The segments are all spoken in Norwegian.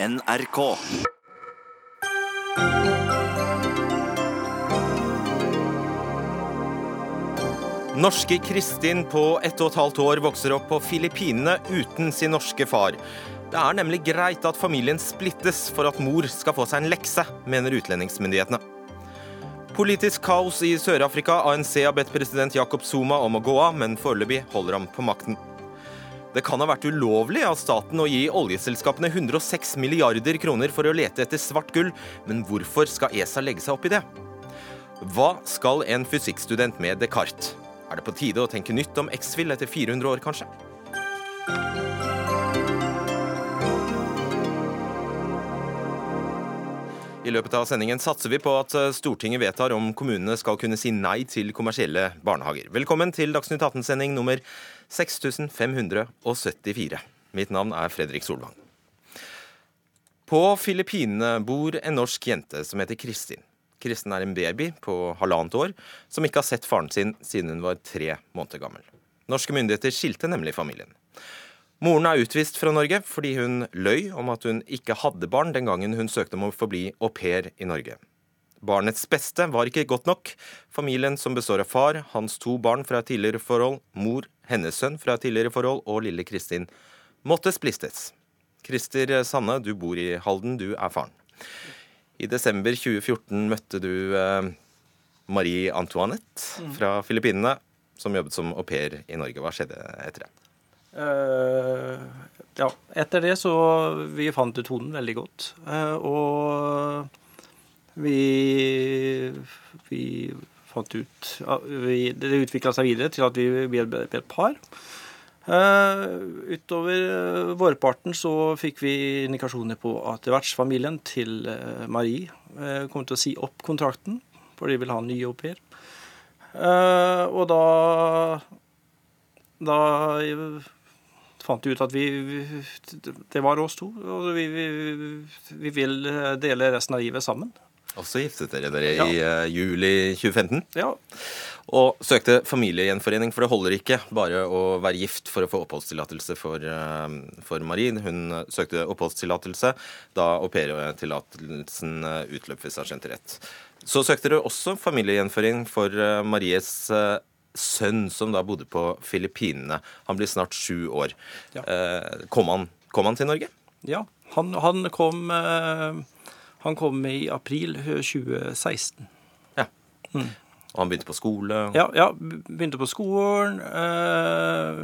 NRK. Norske Kristin på ett og et halvt år vokser opp på Filippinene uten sin norske far. Det er nemlig greit at familien splittes for at mor skal få seg en lekse, mener utlendingsmyndighetene. Politisk kaos i Sør-Afrika. ANC har bedt president Jacob Zuma om å gå av, men foreløpig holder han på makten. Det kan ha vært ulovlig av staten å gi oljeselskapene 106 milliarder kroner for å lete etter svart gull, men hvorfor skal ESA legge seg opp i det? Hva skal en fysikkstudent med Descartes? Er det på tide å tenke nytt om X-Fill etter 400 år, kanskje? I løpet av sendingen satser vi på at eh, Stortinget vedtar om kommunene skal kunne si nei til kommersielle barnehager. Velkommen til Dagsnytt 18-sending nummer 6574. Mitt navn er Fredrik Solvang. På Filippinene bor en norsk jente som heter Kristin. Kristin er en baby på halvannet år som ikke har sett faren sin siden hun var tre måneder gammel. Norske myndigheter skilte nemlig familien. Moren er utvist fra Norge fordi hun løy om at hun ikke hadde barn den gangen hun søkte om å få bli au pair i Norge. Barnets beste var ikke godt nok. Familien, som består av far, hans to barn fra et tidligere forhold, mor, hennes sønn fra et tidligere forhold og lille Kristin, måtte splistes. Christer Sanne, du bor i Halden, du er faren. I desember 2014 møtte du eh, Marie Antoinette fra Filippinene, som jobbet som au pair i Norge. Hva skjedde etter det? Eh, ja, etter det så Vi fant ut tonen veldig godt. Eh, og vi, vi fant ut vi, Det utvikla seg videre til at vi ble et par. Uh, utover vårparten så fikk vi indikasjoner på at vertsfamilien til Marie uh, kom til å si opp kontrakten, for de vil ha en ny au pair. Uh, og da da fant ut at vi, vi Det var oss to. Og vi, vi, vi vil dele resten av livet sammen. Og så giftet dere dere Ja. i uh, juli 2015. Ja. Og søkte familiegjenforening, for det holder ikke bare å være gift for å få oppholdstillatelse for, eh, for Marie. Hun eh, søkte oppholdstillatelse da aupairtillatelsen eh, utløp, hvis jeg har skjønt rett. Så søkte dere også familiegjenforening for eh, Maries eh, sønn, som da bodde på Filippinene. Han blir snart sju år. Ja. Eh, Kom han, kom han til Norge? ja. Han, han kom eh, Han kom i april 2016. Ja, Og han begynte på skole? Ja, ja begynte på skolen. eh,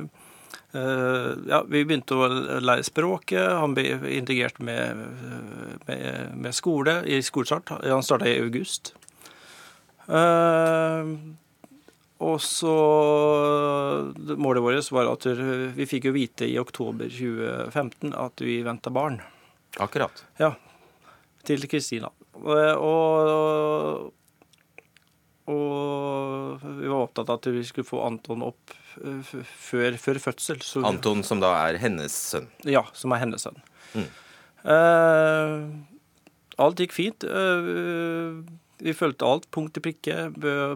eh, ja, vi begynte å lære språket. Han ble integrert med, med, med skole i skolestart. Han starta i august. Eh, og så Målet vårt var at vi fikk jo vite i oktober 2015 at vi venta barn. Akkurat. Ja, til Kristina. Og, og vi var opptatt av at vi skulle få Anton opp eh, før, før fødsel. Så, Anton, som da er hennes sønn. Ja, som er hennes sønn. Mm. Uh, alt gikk fint. Eh, vi fulgte alt punkt til prikke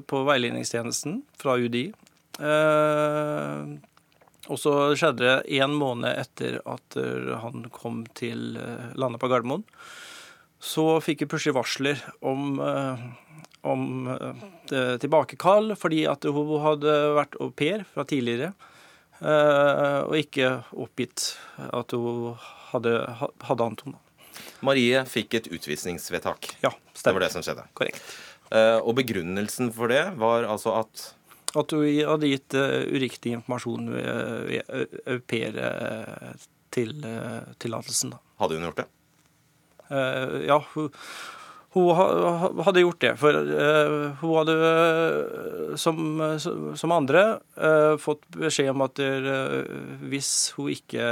på veiledningstjenesten fra UDI. Eh, og så skjedde det en måned etter at eh, han kom til eh, landet på Gardermoen. Så fikk vi plutselig varsler om, om tilbakekall, fordi at hun hadde vært au pair fra tidligere. Og ikke oppgitt at hun hadde, hadde Anton. Marie fikk et utvisningsvedtak. Ja, Det var det som skjedde. Korrekt. Eh, og begrunnelsen for det var altså at At hun hadde gitt eh, uriktig informasjon ved, ved au- pair til tillatelsen. Hadde hun gjort det? Eh, ja, hun, hun ha- ha- hadde gjort det. For eh, hun hadde, eh, som, som andre, eh, fått beskjed om at hvis hun ikke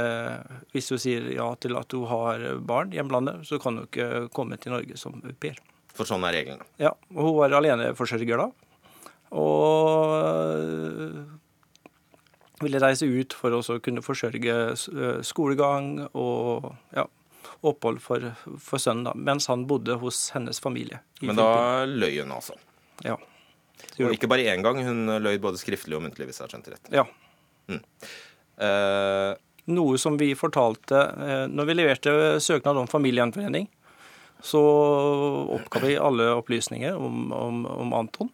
Hvis hun sier ja til at hun har barn i hjemlandet, så kan hun ikke komme til Norge som au pair. For sånn er reglene. Ja, hun var aleneforsørger da. Og ville reise ut for å kunne forsørge skolegang og ja, opphold for, for sønnen, da, mens han bodde hos hennes familie. Men da løy hun altså. Ja. Og ikke bare én gang, hun løy både skriftlig og muntlig, hvis jeg har skjønt det rett. ja. Eh, noe som vi fortalte eh, når vi leverte søknad om familiegjenforening. Så oppga vi alle opplysninger om, om, om Anton.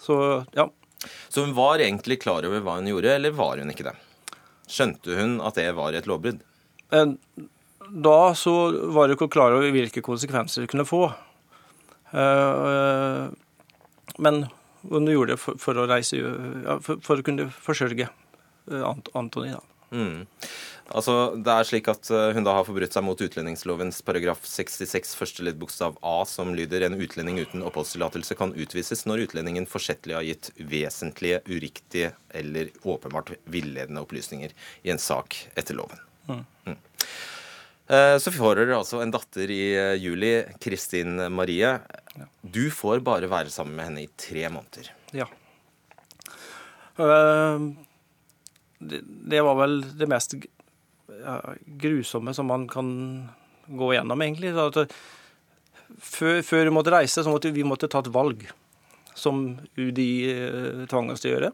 Så ja. Så hun var egentlig klar over hva hun gjorde, eller var hun ikke det? Skjønte hun at det var et lovbrudd? Eh, da så var hun ikke klar over hvilke konsekvenser det kunne få. Eh, men hun gjorde det for, for å reise for, for, å kunne forsørge Antony. da. Mm. Altså, det er slik at eh, Hun da har forbrutt seg mot utlendingslovens paragraf 66 første ledd bokstav A, som lyder en utlending uten oppholdstillatelse kan utvises når utlendingen forsettlig har gitt vesentlige, uriktige eller åpenbart villedende opplysninger i en sak etter loven. Mm. Mm. Eh, så får dere altså en datter i eh, juli, Kristin Marie. Du får bare være sammen med henne i tre måneder. Ja. Uh det, var vel det mest grusomme som man kan gå gjennom, egentlig. Før, før, vi måtte reise, så måtte vi måtte ta et valg, som UDI eh, tvang oss til å gjøre.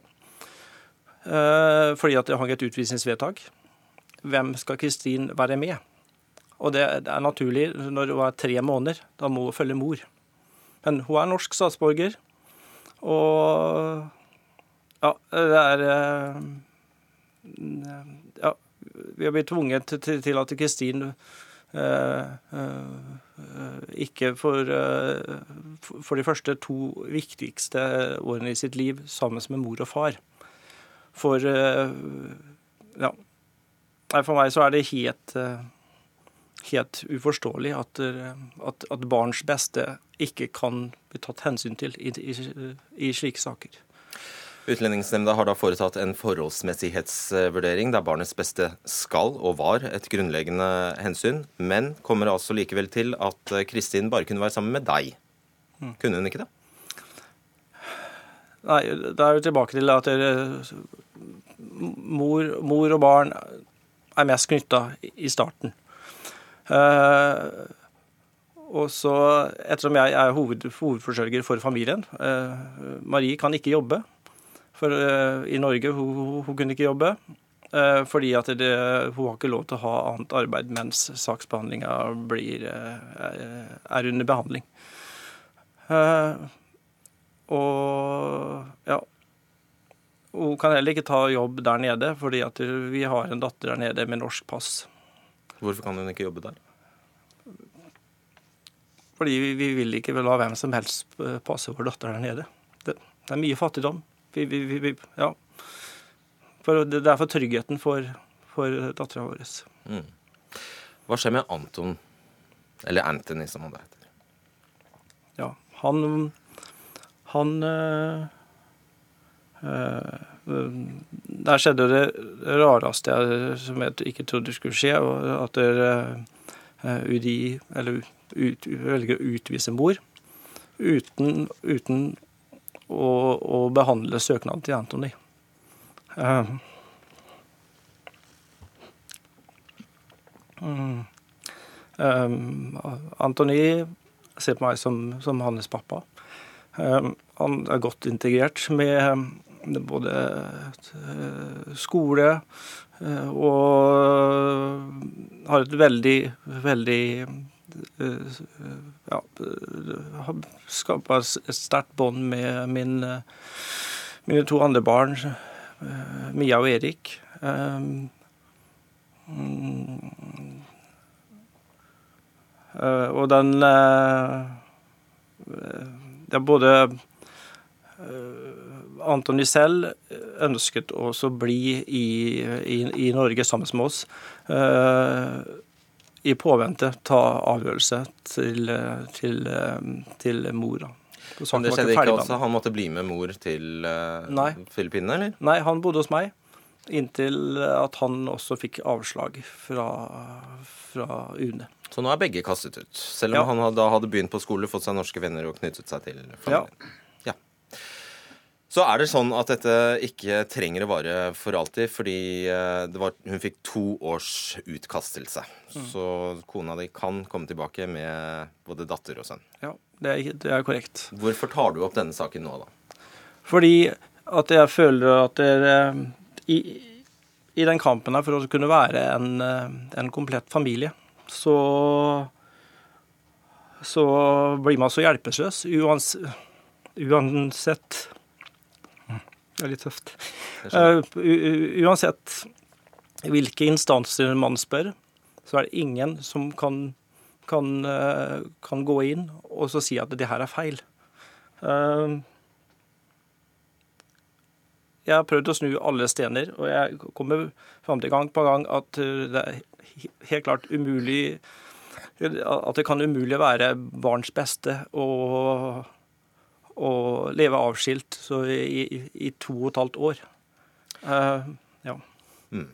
Eh, fordi at det hang et utvisningsvedtak. Hvem skal Kristin være med? Og det, er naturlig når hun er tre måneder. Da må hun følge mor. Men hun er norsk statsborger, og ja, det er eh, ja, vi har blitt tvunget til, at Kristin eh, eh, ikke for, eh, for de første to viktigste årene i sitt liv sammen med mor og far. For eh, ja, for meg så er det helt, helt uforståelig at, at, at, barns beste ikke kan bli tatt hensyn til i, i, i slike saker. Utlendingsnemnda har da foretatt en forholdsmessighetsvurdering der barnets beste skal og var et grunnleggende hensyn, men kommer altså likevel til at Kristin bare kunne være sammen med deg. Mm. Kunne hun ikke det? Nei, da er vi tilbake til at mor, mor, og barn er mest knytta i starten. Uh, og så, Ettersom jeg er hoved, hovedforsørger for familien eh, Marie kan ikke jobbe. For eh, i Norge hun, hun kunne ikke jobbe. Eh, fordi at det, hun har ikke lov til å ha annet arbeid mens saksbehandlinga uh, er under behandling. og ja. Hun kan heller ikke ta jobb der nede, fordi at vi har en datter der nede med norsk pass. Hvorfor kan hun ikke jobbe der? Fordi vi, vi vil ikke la hvem som helst passe vår datter der nede. Det, det er mye fattigdom. Vi, vi, ja. For det er for tryggheten for, for dattera vår. Mm. Hva skjer med Anton, eller Anthony som han heter? Ja, han Han øh, øh, Der skjedde det rareste jeg, som jeg ikke trodde skulle skje. At øh, UDI eller ut, velger å utvise mor uten, uten å, å behandle søknaden til Anthony. Um, um, Anthony ser på meg som, som hans pappa. Um, han er godt integrert med både skole og har et veldig, veldig ja, har skapa et sterkt bånd med min, mine to andre barn, Mia og Erik. Mm, og den er både Antony selv ønsket også å bli i, i, i Norge sammen med oss i påvente ta avgjørelse til, til, til mor. Men det skjedde ikke altså? Han måtte bli med mor til uh, Filippinene, eller? Nei, han bodde hos meg inntil at han også fikk avslag fra, fra UNE. Så nå er begge kastet ut, selv om ja. han da hadde begynt på skole, fått seg norske venner og knyttet seg til familien? Ja. Så er det sånn at dette ikke trenger å vare for alltid, fordi eh, var, hun fikk to års utkastelse. Mm. Så kona di kan komme tilbake med både datter og sønn. Ja, det er, det er, korrekt. Hvorfor tar du opp denne saken nå, da? Fordi at jeg føler at det, i, i den kampen her for å kunne være en, eh, en komplett familie, så så blir man så hjelpeløs uans, uansett Det er litt tøft. Uh, uansett hvilke instanser man spør, så er det ingen som kan, kan, uh, kan gå inn og så si at det her er feil. Uh, jeg har prøvd å snu alle stener, og jeg kommer fram til gang på gang at det er helt klart umulig At det kan umulig være barns beste å, å leve avskilt i, i, i, to og et halvt år. Uh, ja. Mm.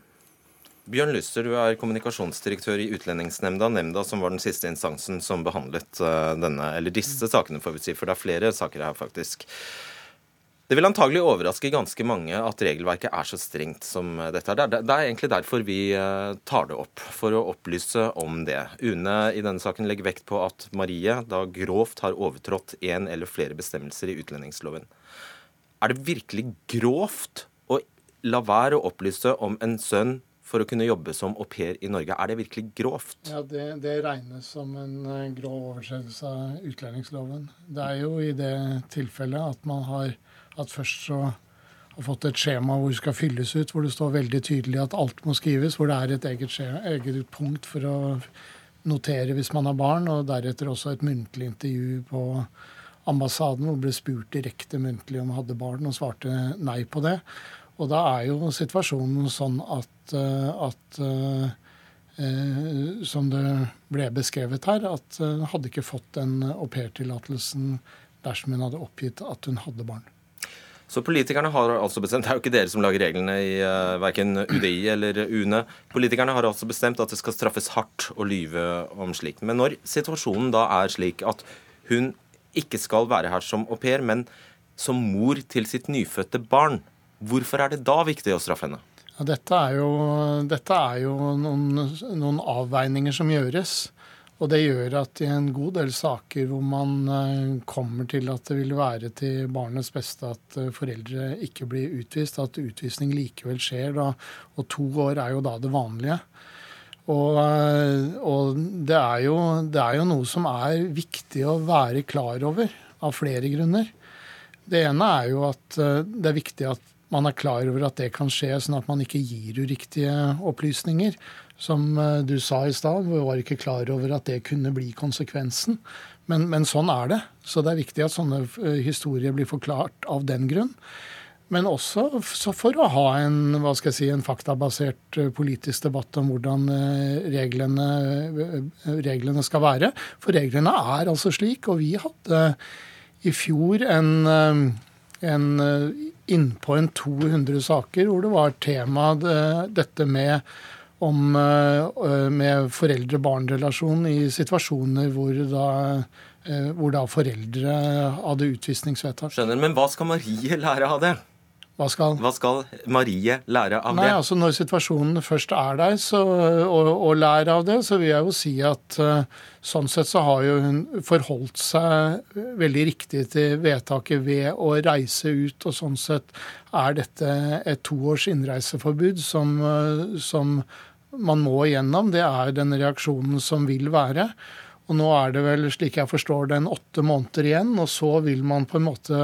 Bjørn Lyster, du er kommunikasjonsdirektør i Utlendingsnemnda, nemnda som var den siste instansen som behandlet uh, denne, eller disse sakene, får vi si, for det er flere saker her, faktisk. Det vil antagelig overraske ganske mange at regelverket er så strengt som dette. Det er, det er egentlig derfor vi eh, tar det opp, for å opplyse om det. UNE i denne saken legger vekt på at Marie da grovt har overtrådt en eller flere bestemmelser i utlendingsloven. Er det virkelig grovt å la være å opplyse om en sønn for å kunne jobbe som au pair i Norge. Er det virkelig grovt? Ja, Det, det regnes som en eh, grov overtredelse av utlendingsloven. Det er jo i det tilfellet at man har at først så har fått et skjema hvor det skal fylles ut, hvor det står veldig tydelig at alt må skrives, hvor det er et eget, skjema, eget punkt for å notere hvis man har barn, og deretter også et muntlig intervju på ambassaden hvor det ble spurt direkte muntlig om hadde barn, og svarte nei på det. Og da er jo situasjonen sånn at, eh, at eh, som det ble beskrevet her, at hun hadde ikke fått den aupairtillatelsen dersom hun hadde oppgitt at hun hadde barn. Så politikerne har altså bestemt, Det er jo ikke dere som lager reglene i uh, eh, verken UDI eller UNE. Politikerne har altså bestemt at det skal straffes hardt å lyve om slikt. Men når situasjonen da er slik at hun ikke skal være her som au pair, men som mor til sitt nyfødte barn, hvorfor er det da viktig å straffe henne? Ja, dette er jo, dette er jo noen, noen avveininger som gjøres. Og det gjør at i en god del saker hvor man eh, kommer til at det vil være til barnets beste at eh, foreldre ikke blir utvist, at utvisning likevel skjer da, og to år er jo da det vanlige. Og, eh, og det, er jo, det er jo noe som er viktig å være klar over, av flere grunner. Det ene er jo at det er viktig at man er klar over at det kan skje, sånn at man ikke gir uriktige opplysninger. Som eh, du sa i stad, vi var ikke klar over at det kunne bli konsekvensen. Men, men, sånn er det. Så det er viktig at sånne eh, historier blir forklart av den grunn. Men også for å ha en, hva skal jeg si, en faktabasert eh, politisk debatt om hvordan reglene, reglene skal være. For reglene er altså slik, og vi hadde i fjor en en, innpå en 200 saker hvor det var tema dette med om, eh, med foreldre-barn-relasjon i situasjoner hvor da, eh, hvor da foreldre hadde utvisningsvedtak. Skjønner, Men hva skal Marie lære av det? Hva skal? Hva skal Marie lære av Nei, det? altså Når situasjonen først er der, så, og, og lærer av det, så vil jeg jo si at sånn sett så har jo hun forholdt seg veldig riktig til vedtaket ved å reise ut. Og sånn sett er dette et toårs innreiseforbud som, som man må igjennom. Det er den reaksjonen som vil være. Og nå er det vel, slik jeg forstår det, en åtte måneder igjen. Og så vil man på en måte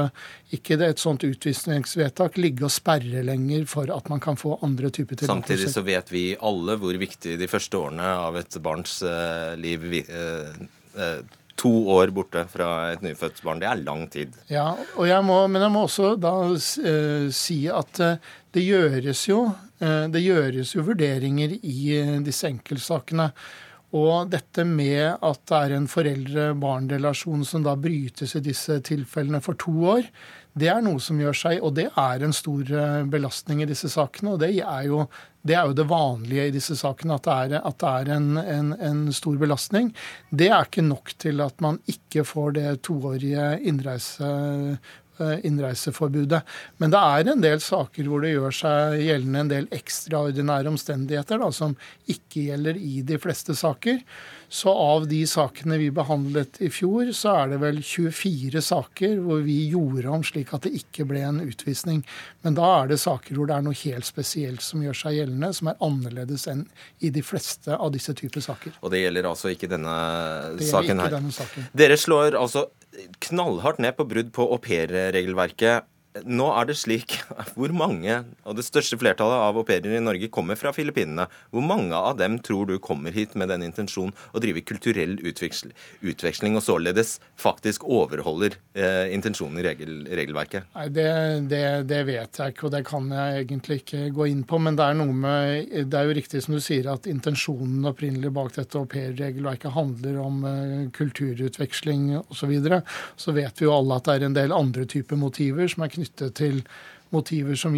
ikke det, et sånt utvisningsvedtak ligge og sperre lenger for at man kan få andre typer tillatelser. Samtidig så vet vi alle hvor viktig de første årene av et barns uh, liv uh, uh, To år borte fra et nyfødt barn, det er lang tid. Ja, jeg må, men jeg må også da si at det gjøres jo, det gjøres jo vurderinger i disse enkeltsakene. Og dette med at det er en foreldre-barn-relasjon som da brytes i disse tilfellene for to år, det er noe som gjør seg, og det er en stor eh, belastning i disse sakene. Og det er jo det, er jo det vanlige i disse sakene, at det er, at det er en, en, en, stor belastning. Det er ikke nok til at man ikke får det toårige innreise innreiseforbudet. Men det er en del saker hvor det gjør seg gjeldende en del ekstraordinære omstendigheter da, som ikke gjelder i de fleste saker. Så av de sakene vi behandlet i fjor, så er det vel 24 saker hvor vi gjorde om slik at det ikke ble en utvisning. Men da er det saker hvor det er noe helt spesielt som gjør seg gjeldende, som er annerledes enn i de fleste av disse typer saker. Og det gjelder altså ikke denne det saken ikke her? Denne saken. Dere slår altså knallhardt ned på brudd på aupairregelverket. Nå er det slik Hvor mange, og det største flertallet av au pairer i Norge, kommer fra Filippinene. Hvor mange av dem tror du kommer hit med den intensjonen å drive kulturell utveksling, utveksling og således faktisk overholder eh, intensjonen i regel, regelverket? Nei, det, det, det, vet jeg ikke, og det kan jeg egentlig ikke gå inn på. Men det er noe med Det er jo riktig som du sier, at intensjonen opprinnelig bak dette aupairregelverket handler om eh, kulturutveksling osv. Så, videre. så vet vi jo alle at det er en del andre typer motiver som er knyttet til motiver som,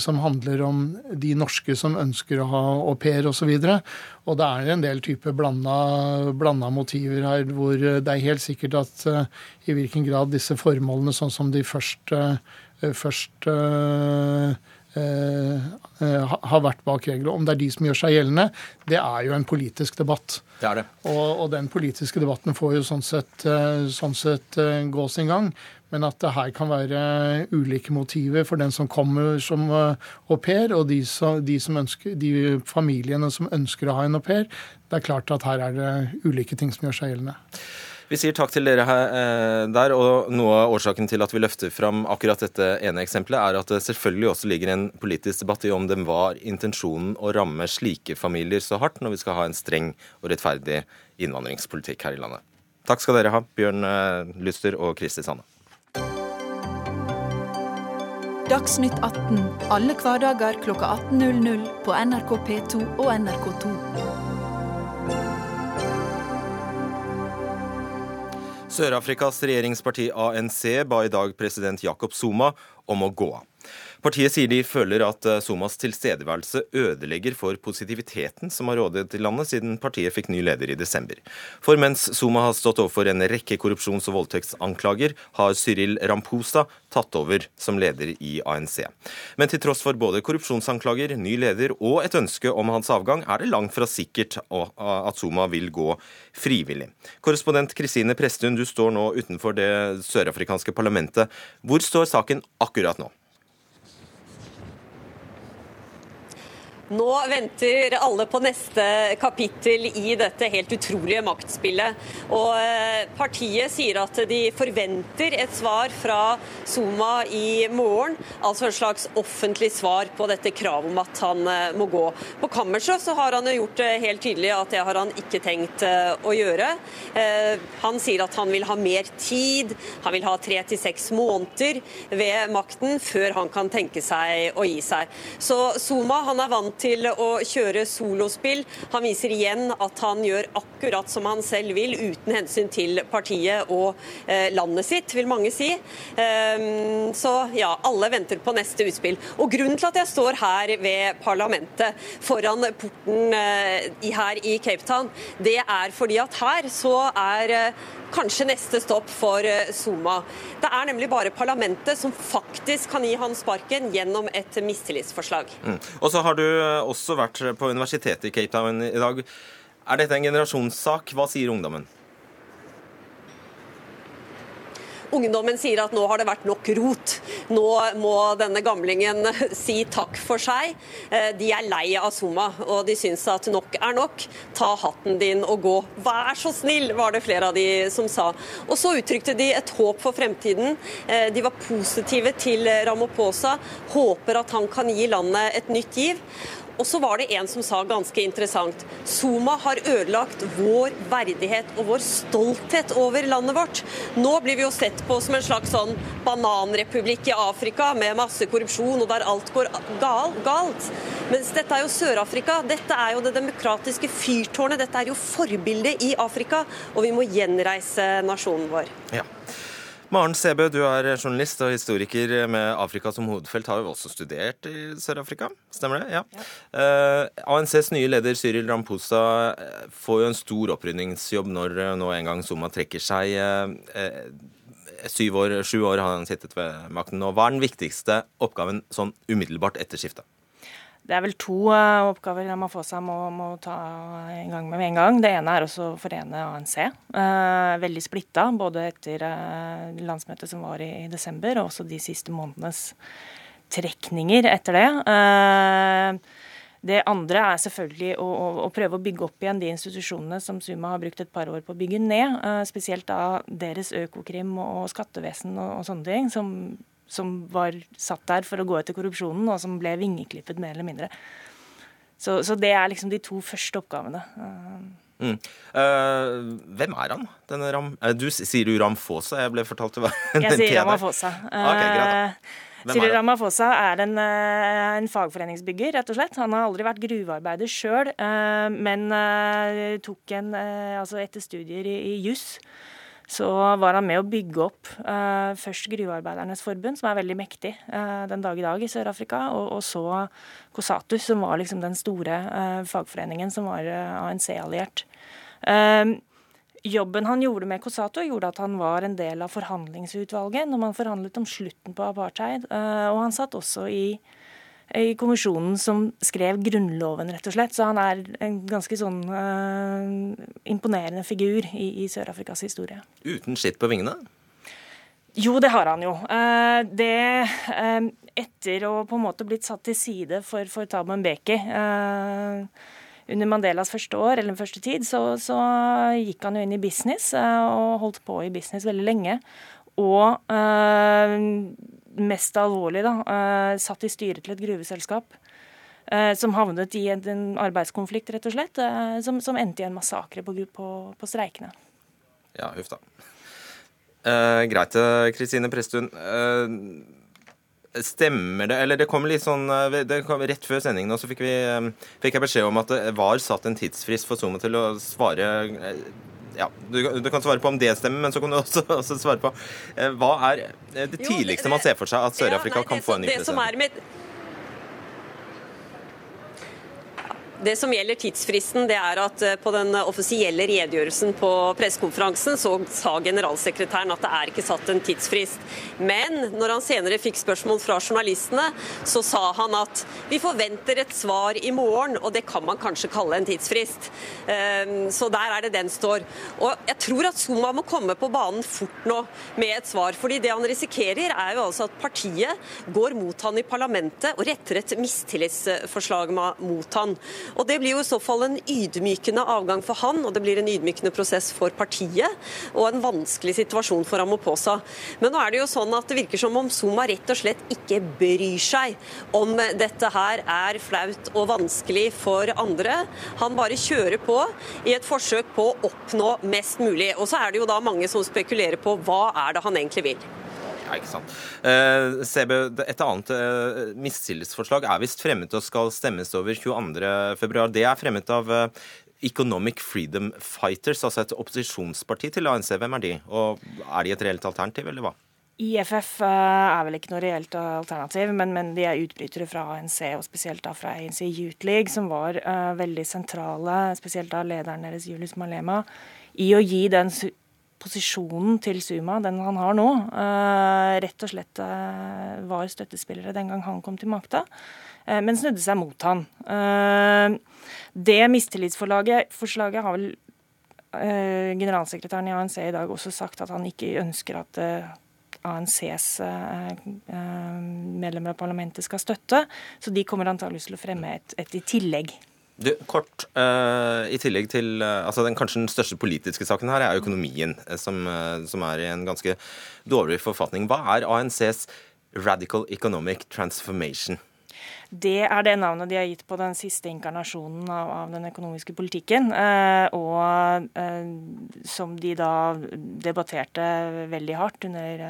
som, handler om de norske som ønsker å ha au pair osv. Og, så og det er en del type blanda, motiver her hvor det er helt sikkert at uh, i hvilken grad disse formålene, sånn som de først, uh, først uh, har vært bak reglene. Om det er de som gjør seg gjeldende, det er jo en politisk debatt. Det er det. Og, og den politiske debatten får jo sånn sett, sånn sett gå sin gang. Men at det her kan være ulike motiver for den som kommer som eh, au pair, og de, som, de, som ønsker, de familiene som ønsker å ha en au pair. Det er klart at her er det ulike ting som gjør seg gjeldende. Vi sier takk til dere her, eh, der, og Noe av årsaken til at vi løfter fram akkurat dette ene eksempelet, er at det selvfølgelig også ligger en politisk debatt i om det var intensjonen å ramme slike familier så hardt når vi skal ha en streng og rettferdig innvandringspolitikk her i landet. Takk skal dere ha, Bjørn eh, Lyster og Kristi Sanne. Dagsnytt 18 alle hverdager klokka 18.00 på NRK P2 og NRK2. Sør-Afrikas regjeringsparti ANC ba i dag president Jacob Zuma om å gå av. Partiet sier de føler at eh, Somas tilstedeværelse ødelegger for positiviteten som har rådet i landet siden partiet fikk ny leder i desember. For mens Soma har stått overfor en rekke korrupsjons- og voldtektsanklager, har Cyril Ramposa tatt over som leder i ANC. Men til tross for både korrupsjonsanklager, ny leder og et ønske om hans avgang, er det langt fra sikkert at Soma vil gå frivillig. Korrespondent Kristine Presttun, du står nå utenfor det sørafrikanske parlamentet. Hvor står saken akkurat nå? Nå venter alle på neste kapittel i dette helt utrolige maktspillet. Og eh, partiet sier at de forventer et svar fra Zuma i morgen. Altså et slags offentlig svar på dette kravet om at han eh, må gå. På kammerset så har han jo gjort det helt tydelig at det har han ikke tenkt eh, å gjøre. Han sier at han vil ha mer tid, han vil ha tre til seks måneder ved makten før han kan tenke seg å gi seg. Så Zuma han er vant til å kjøre solospill. Han viser igjen at han gjør akkurat som han selv vil, uten hensyn til partiet og eh, landet sitt, vil mange si. Um, så ja, alle venter på neste utspill. Og grunnen til at jeg står her ved parlamentet, foran porten eh, her i Cape Town, det er fordi at her så er eh, kanskje neste stopp for Zuma. Det er nemlig bare parlamentet som faktisk kan gi han sparken gjennom et mistillitsforslag. Mm. Og så har du også vært på universitetet i Cape Town i dag. Er dette en generasjonssak? Hva sier ungdommen? Ungdommen sier at nå har det vært nok rot. Nå må denne gamlingen si takk for seg. Eh, de er lei av Suma, og de syns at nok er nok. Ta hatten din og gå. Vær så snill, var det flere av de som sa. Og så uttrykte de et håp for fremtiden. Eh, de var positive til Ramaphosa, håper at han kan gi landet et nytt giv. Og så var det en som sa ganske interessant Zuma har ødelagt vår verdighet og vår stolthet over landet vårt. Nå blir vi jo sett på som en slags sånn bananrepublikk i Afrika med masse korrupsjon og der alt går gal, galt. Mens dette er jo Sør-Afrika. Dette er jo det demokratiske fyrtårnet. Dette er jo forbildet i Afrika. Og vi må gjenreise nasjonen vår. Ja. Maren Sebø, du er journalist og historiker med Afrika som hovedfelt. Har jo også studert i Sør-Afrika, stemmer det? Ja. ja. Uh, eh, ANCs nye leder Cyril Ramposa eh, får jo en stor opprydningsjobb når uh, nå en gang Zuma trekker seg. Uh, syv år, sju år har han sittet ved makten nå. Hva er den viktigste oppgaven sånn umiddelbart etter skiftet? Det er vel to uh, oppgaver Ramaphosa må, må ta i gang med med en gang. Det ene er også å forene ANC. Uh, veldig splitta, både etter uh, landsmøtet som var i, i, desember, og også de siste månedenes trekninger etter det. det andre er selvfølgelig å, å, å, prøve å bygge opp igjen de institusjonene som Suma har brukt et par år på å bygge ned. spesielt da deres Økokrim og, og skattevesen og, og sånne ting. som som var satt der for å gå etter korrupsjonen, og som ble vingeklippet mer eller mindre. Så, så det er liksom de to første oppgavene. Mm. Uh, hvem er han? Denne Ram uh, du sier du Ramfosa? Jeg ble fortalt det var Jeg sier Ramaphosa. Okay, greit, Cyril Ramaphosa er en, en, fagforeningsbygger, rett og slett. Han har aldri vært gruvearbeider sjøl, men tok en, altså etter studier i, i juss så var han med å bygge opp uh, først Gruvearbeidernes forbund, som er veldig mektig uh, den dag i dag i Sør-Afrika, og, og, så COSATU, som var liksom den store uh, fagforeningen som var ANC-alliert. Jobben han gjorde med COSATU, gjorde at han var en del av forhandlingsutvalget når man forhandlet om slutten på apartheid, og han satt også i i kommisjonen som skrev Grunnloven, rett og slett. Så han er en ganske sånn uh, imponerende figur i, i Sør-Afrikas historie. Uten skitt på vingene? Jo, det har han jo. Uh, det uh, Etter å på en måte blitt satt til side for, for Thabo Mbeki under Mandelas første år, eller første tid, så, så gikk han jo inn i business og holdt på i business veldig lenge. Og mest alvorlig, da, uh, satt i styret til et gruveselskap. Uh, som havnet i en, arbeidskonflikt, rett og slett. Uh, som, som, endte i en massakre på, på, på streikene. Ja, huff da. greit, Kristine Presttun. Stemmer det Eller det kom litt sånn kom, Rett før sendingen nå så fikk, vi, fikk jeg beskjed om at det var satt en tidsfrist for Zoom til å svare ja, du, du, kan svare på om det stemmer, men så kan du også, også svare på eh, hva er eh, det tidligste man ser for seg at Sør-Afrika kan få en ny president? Det som gjelder tidsfristen, det er at eh, på den offisielle redegjørelsen på pressekonferansen så sa generalsekretæren at det er ikke satt en tidsfrist. Men når han senere fikk spørsmål fra journalistene, så sa han at vi forventer et svar i morgen, og det kan man kanskje kalle en tidsfrist. Ehm, så der er det den står. Og jeg tror at Zuma må komme på banen fort nå med et svar. fordi det han risikerer, er jo altså at partiet går mot han i parlamentet og retter et mistillitsforslag mot han. Og Det blir jo i så fall en ydmykende avgang for han, og det blir en ydmykende prosess for partiet, og en vanskelig situasjon for Ramaphosa. Men nå er det jo sånn at det virker som om Zuma rett og slett ikke bryr seg om dette her er flaut og vanskelig for andre. Han bare kjører på i et forsøk på å oppnå mest mulig. Og så er det jo da mange som spekulerer på hva er det han egentlig vil. Ja, ikke sant. Eh, Sebe, et annet eh, mistillitsforslag er visst fremmet og skal stemmes over 22.2. Det er fremmet av eh, Economic Freedom Fighters, altså et opposisjonsparti til ANC. Hvem er de, og er de et reelt alternativ, eller hva? IFF er vel ikke noe reelt alternativ, men, men, de er utbrytere fra ANC, og spesielt da fra ANC Youth League, som var uh, veldig sentrale, spesielt da lederen deres, Julius Malema, i å gi den posisjonen til Suma, den han har nå, uh, rett og slett uh, var støttespillere den gang han kom til makta, uh, men snudde seg mot han. det mistillitsforslaget har vel generalsekretæren i ANC i dag også sagt at han ikke ønsker at ANCs medlemmer av parlamentet skal støtte, så de kommer antakeligvis til å fremme et, et i tillegg. Du, kort, uh, I tillegg til uh, altså den kanskje den største politiske saken her er økonomien, uh, som, som, er i en ganske dårlig forfatning. Hva er ANCs Radical Economic Transformation? Det er det navnet de har gitt på den siste inkarnasjonen av, av den økonomiske politikken. og som de da debatterte veldig hardt under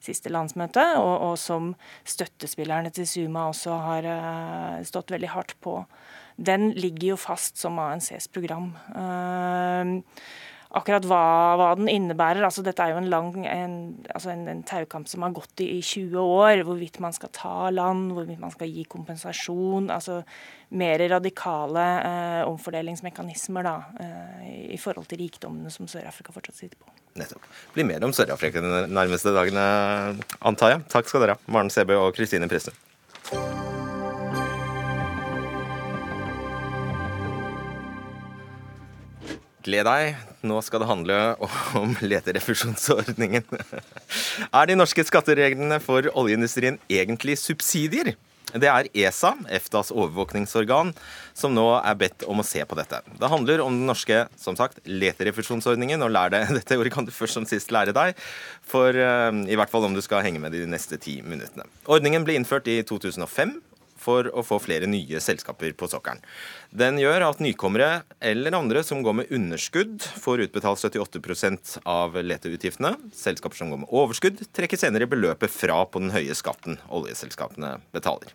siste landsmøte, og, og, som støttespillerne til Suma også har stått veldig hardt på den ligger jo fast som ANCs program. Uh, akkurat hva, hva, den innebærer. Altså, dette er jo en lang en, altså en, en taukamp som har gått i, i 20 år. Hvorvidt man skal ta land, hvorvidt man skal gi kompensasjon. altså Mer radikale eh, omfordelingsmekanismer da, eh, i forhold til rikdommene som Sør-Afrika fortsatt sitter på. Nettopp. Blir mer om Sør-Afrika de nærmeste dagene, antar jeg. Takk skal dere ha, Maren Sebø og Kristine Presse. Gled deg, nå skal det handle om leterefusjonsordningen. Er de norske skattereglene for oljeindustrien egentlig subsidier? Det er ESA, EFTAs overvåkningsorgan, som nå er bedt om å se på dette. Det handler om den norske som sagt, leterefusjonsordningen. og lær deg Dette ordet kan du først som sist lære deg, for uh, i hvert fall om du skal henge med de neste ti minuttene. Ordningen ble innført i 2005 for å få flere nye selskaper på sokkelen. Den gjør at nykommere eller andre som går med underskudd, får utbetalt 78% av leteutgiftene. Selskaper som går med overskudd, trekker senere beløpet fra på den høye skatten oljeselskapene betaler.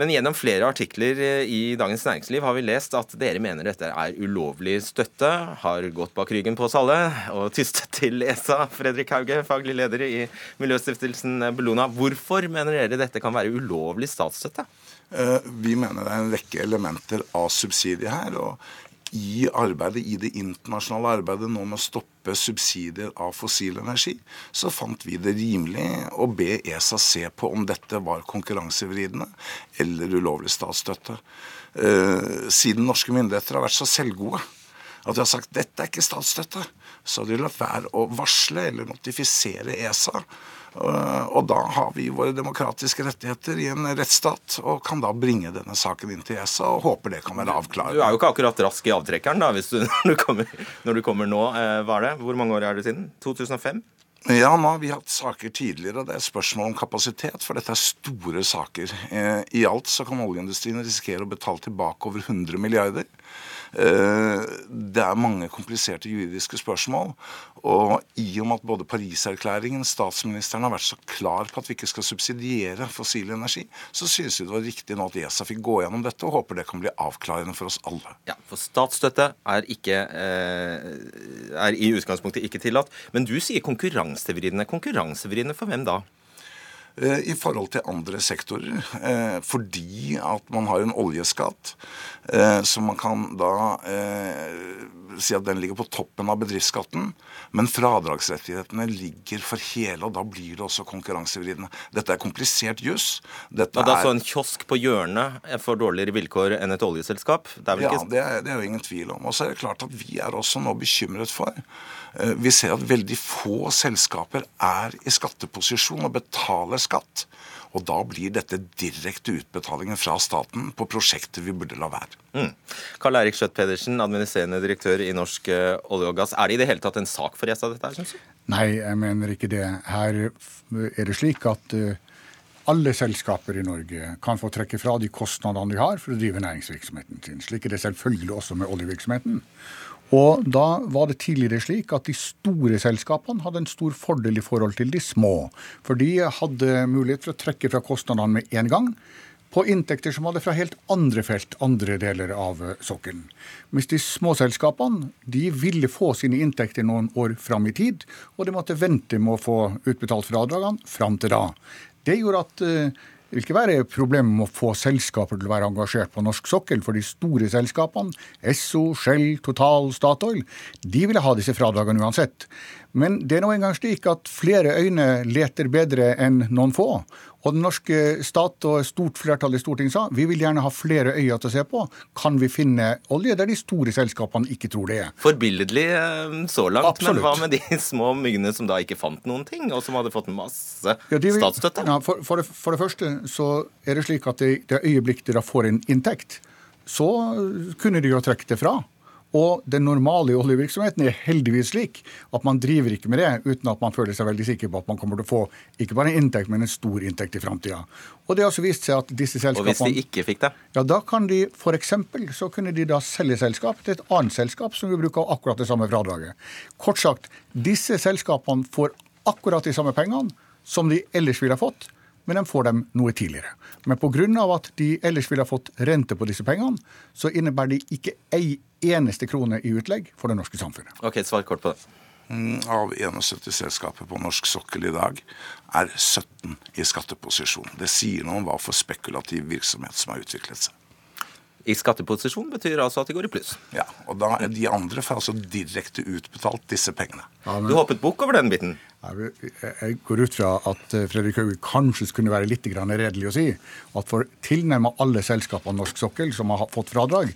Men gjennom flere artikler eh, i Dagens Næringsliv har vi lest at dere mener dette er ulovlig støtte, har gått bak ryggen på oss alle og tystet til ESA. Fredrik Hauge, faglig leder i Miljøstiftelsen Bellona. Hvorfor mener dere dette kan være ulovlig statsstøtte? Eh, vi mener det er en rekke elementer av subsidie her. og i arbeidet, i det internasjonale arbeidet nå med å stoppe subsidier av fossil energi, så fant vi det rimelig å be ESA se på om dette var konkurransevridende eller ulovlig statsstøtte. Eh, siden norske myndigheter har vært så selvgode at de har sagt dette er ikke statsstøtte, så har de latt være å varsle eller notifisere ESA Eh, og da har vi våre demokratiske rettigheter i en rettsstat, og kan da bringe denne saken inn til ESA og håper det kan være avklarende. Du er jo ikke akkurat rask i avtrekkeren da, hvis du, når, du kommer, når du kommer nå. Eh, hva er det? Hvor mange år er det siden? 2005? Ja, nå har vi hatt saker tidligere, og det er spørsmål om kapasitet, for dette er store saker. Eh, I alt så kan oljeindustrien risikere å betale tilbake over 100 milliarder. Eh, det er mange kompliserte juridiske spørsmål. Og i og med at både Pariserklæringen, statsministeren har vært så klar på at vi ikke skal subsidiere fossil energi, så synes vi det var riktig nå at ESA fikk gå gjennom dette, og håper det kan bli avklarende for oss alle. Ja, For statsstøtte er, ikke, eh, er i utgangspunktet ikke tillatt. Men du sier konkurransevridende. Konkurransevridende for hvem da? Eh, i forhold til andre sektorer. Eh, fordi at man har en oljeskatt, som man kan da si at den ligger på toppen av bedriftsskatten, men fradragsrettighetene ligger for hele, og da blir det også konkurransevridende. Dette er komplisert juss. Dette ja, da er så en kiosk på hjørnet for dårligere vilkår enn et oljeselskap? Det ja, ikke... det, er, det er jo ingen tvil om. Og så er det klart at vi er også nå bekymret for Eh, vi ser at veldig få selskaper er i skatteposisjon og betaler skatt. Og da blir dette direkte utbetalinger fra staten på prosjekter vi burde la være. Mm. Karl Eirik Skjøtt Pedersen, administrerende direktør i Norsk eh, olje og gass. Er det i det hele tatt en sak for ESA, dette her, syns du? Nei, jeg mener ikke det. Her er det slik at uh, alle selskaper i Norge kan få trekke fra de kostnadene de har for å drive næringsvirksomheten sin. Slik er det selvfølgelig også med oljevirksomheten. Og da var det tidligere slik at de store selskapene hadde en stor fordel i forhold til de små. For de hadde mulighet for å trekke fra kostnadene med en gang på inntekter som hadde fra helt andre felt, andre deler av sokkelen. Mens de små selskapene de ville få sine inntekter noen år fram i tid, og de måtte vente med å få utbetalt fradragene fram til da. Det gjorde at uh, det vil ikke være problemer med å få selskaper til å være engasjert på norsk sokkel, for de store selskapene, Esso, Shell, Total, Statoil, de ville ha disse fradragene uansett. Men det er nå engang slik at flere øyne leter bedre enn noen få. Og den norske stat og stort flertall i Stortinget sa vi vil gjerne ha flere øyne til å se på. Kan vi finne olje der de store selskapene ikke tror det er? Forbilledlig eh, så langt, Absolutt. men hva med de små myggene som da ikke fant noen ting, og som hadde fått masse ja, vil, statsstøtte? Ja, for, for, det, for, det, første så er det slik at det, det øyeblikk da får en inntekt, så kunne de jo trekke det fra. Og den normale oljevirksomheten er heldigvis slik at man driver ikke med det uten at man føler seg veldig sikker på at man kommer til å få ikke bare en inntekt, men en stor inntekt i framtida. Og det har også vist seg at disse selskapene Og hvis de ikke fikk det? Ja, da kan de f.eks. så kunne de da selge selskap til et annet selskap som vil bruke akkurat det samme fradraget. Kort sagt, disse selskapene får akkurat de samme pengene som de ellers ville ha fått men de får dem noe tidligere. Men pga. at de ellers ville ha fått rente på disse pengene, så innebærer de ikke ei eneste krone i utlegg for det norske samfunnet. Ok, Svar kort på det. Mm, Av 71 selskaper på norsk sokkel i dag er 17 i skatteposisjon. Det sier noe om hva for spekulativ virksomhet som har utviklet seg. I skatteposisjon betyr altså at de går i pluss. Ja, og da er De andre får altså direkte utbetalt disse pengene. Du hoppet bukk over den biten. Jeg går ut fra at eh, Fredrik Hauge kanskje skulle være litt redelig å si at for tilnærmet alle selskapene norsk sokkel som har fått fradrag,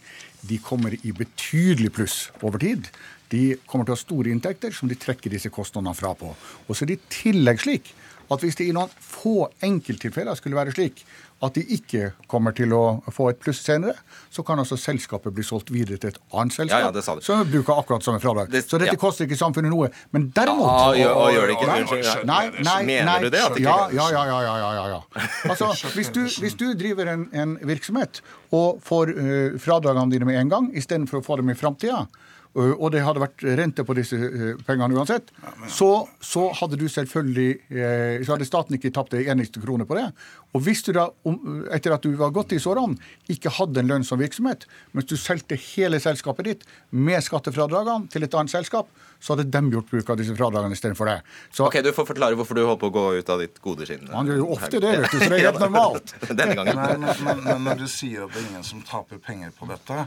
de kommer i betydelig pluss over tid. De kommer til å ha store inntekter som de trekker disse kostnadene fra på. Og så er det i tillegg slik at hvis det i noen få enkelttilfeller skulle være slik at de ikke kommer til å få et pluss senere, så kan altså selskapet bli solgt videre til et annet selskap Ja, ja, det sa som bruker akkurat samme fradrag. Det- så dette ja. koster ikke samfunnet noe. Men derimot Ah, gjør, og gjør det ikke? Nei, Unnskyld. Nei, nei, Mener du det? At det ikke ja, ja, ja, ja, ja, ja, ja, ja. Altså, hvis du, hvis du driver en, en virksomhet og får uh, fradragene dine med en gang istedenfor å få dem i framtida, og det hadde vært rente på disse eh, pengene uansett, så, så hadde du selvfølgelig eh, Så hadde staten ikke tapt en eneste krone på det. Og hvis du da, etter at du var gått i sårene, ikke hadde en lønnsom virksomhet, mens du solgte hele selskapet ditt med skattefradragene til et annet selskap, så hadde de gjort bruk av disse fradragene istedenfor det. Så Ok, Du får forklare hvorfor du holder på å gå ut av ditt gode skinn. Man gjør jo ofte det, vet du, så det er helt normalt. Denne gangen. Nei, men, men, men når du sier at det er ingen som taper penger på dette,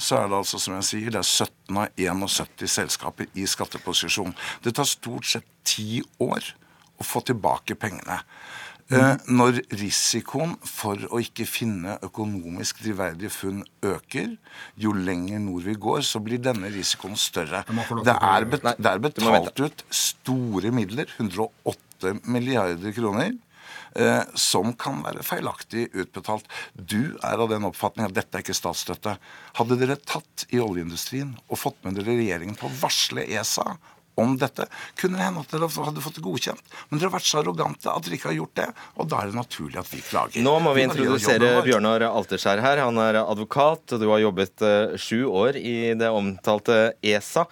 så er det altså som jeg sier, det er 17 av 71 selskaper i skatteposisjon. Det tar stort sett ti år å få tilbake pengene. Mm. når risikoen for å ikke finne økonomisk drivverdige funn øker, jo lenger nord vi går, så blir denne risikoen større. Det er, bet det er betalt ut store midler, 108 milliarder kroner, eh, som kan være feilaktig utbetalt. Du er av den oppfatning at dette er ikke statsstøtte. Hadde dere tatt i oljeindustrien og fått med dere regjeringen på å varsle ESA om dette, kunne det hende at dere hadde fått det godkjent. Men dere har vært så arrogante at dere ikke har gjort det, og da er det naturlig at vi klager. Nå må vi introdusere. Bjørnar Alterskjær her. Han er advokat, og du har jobbet eh, sju år i det omtalte ESA.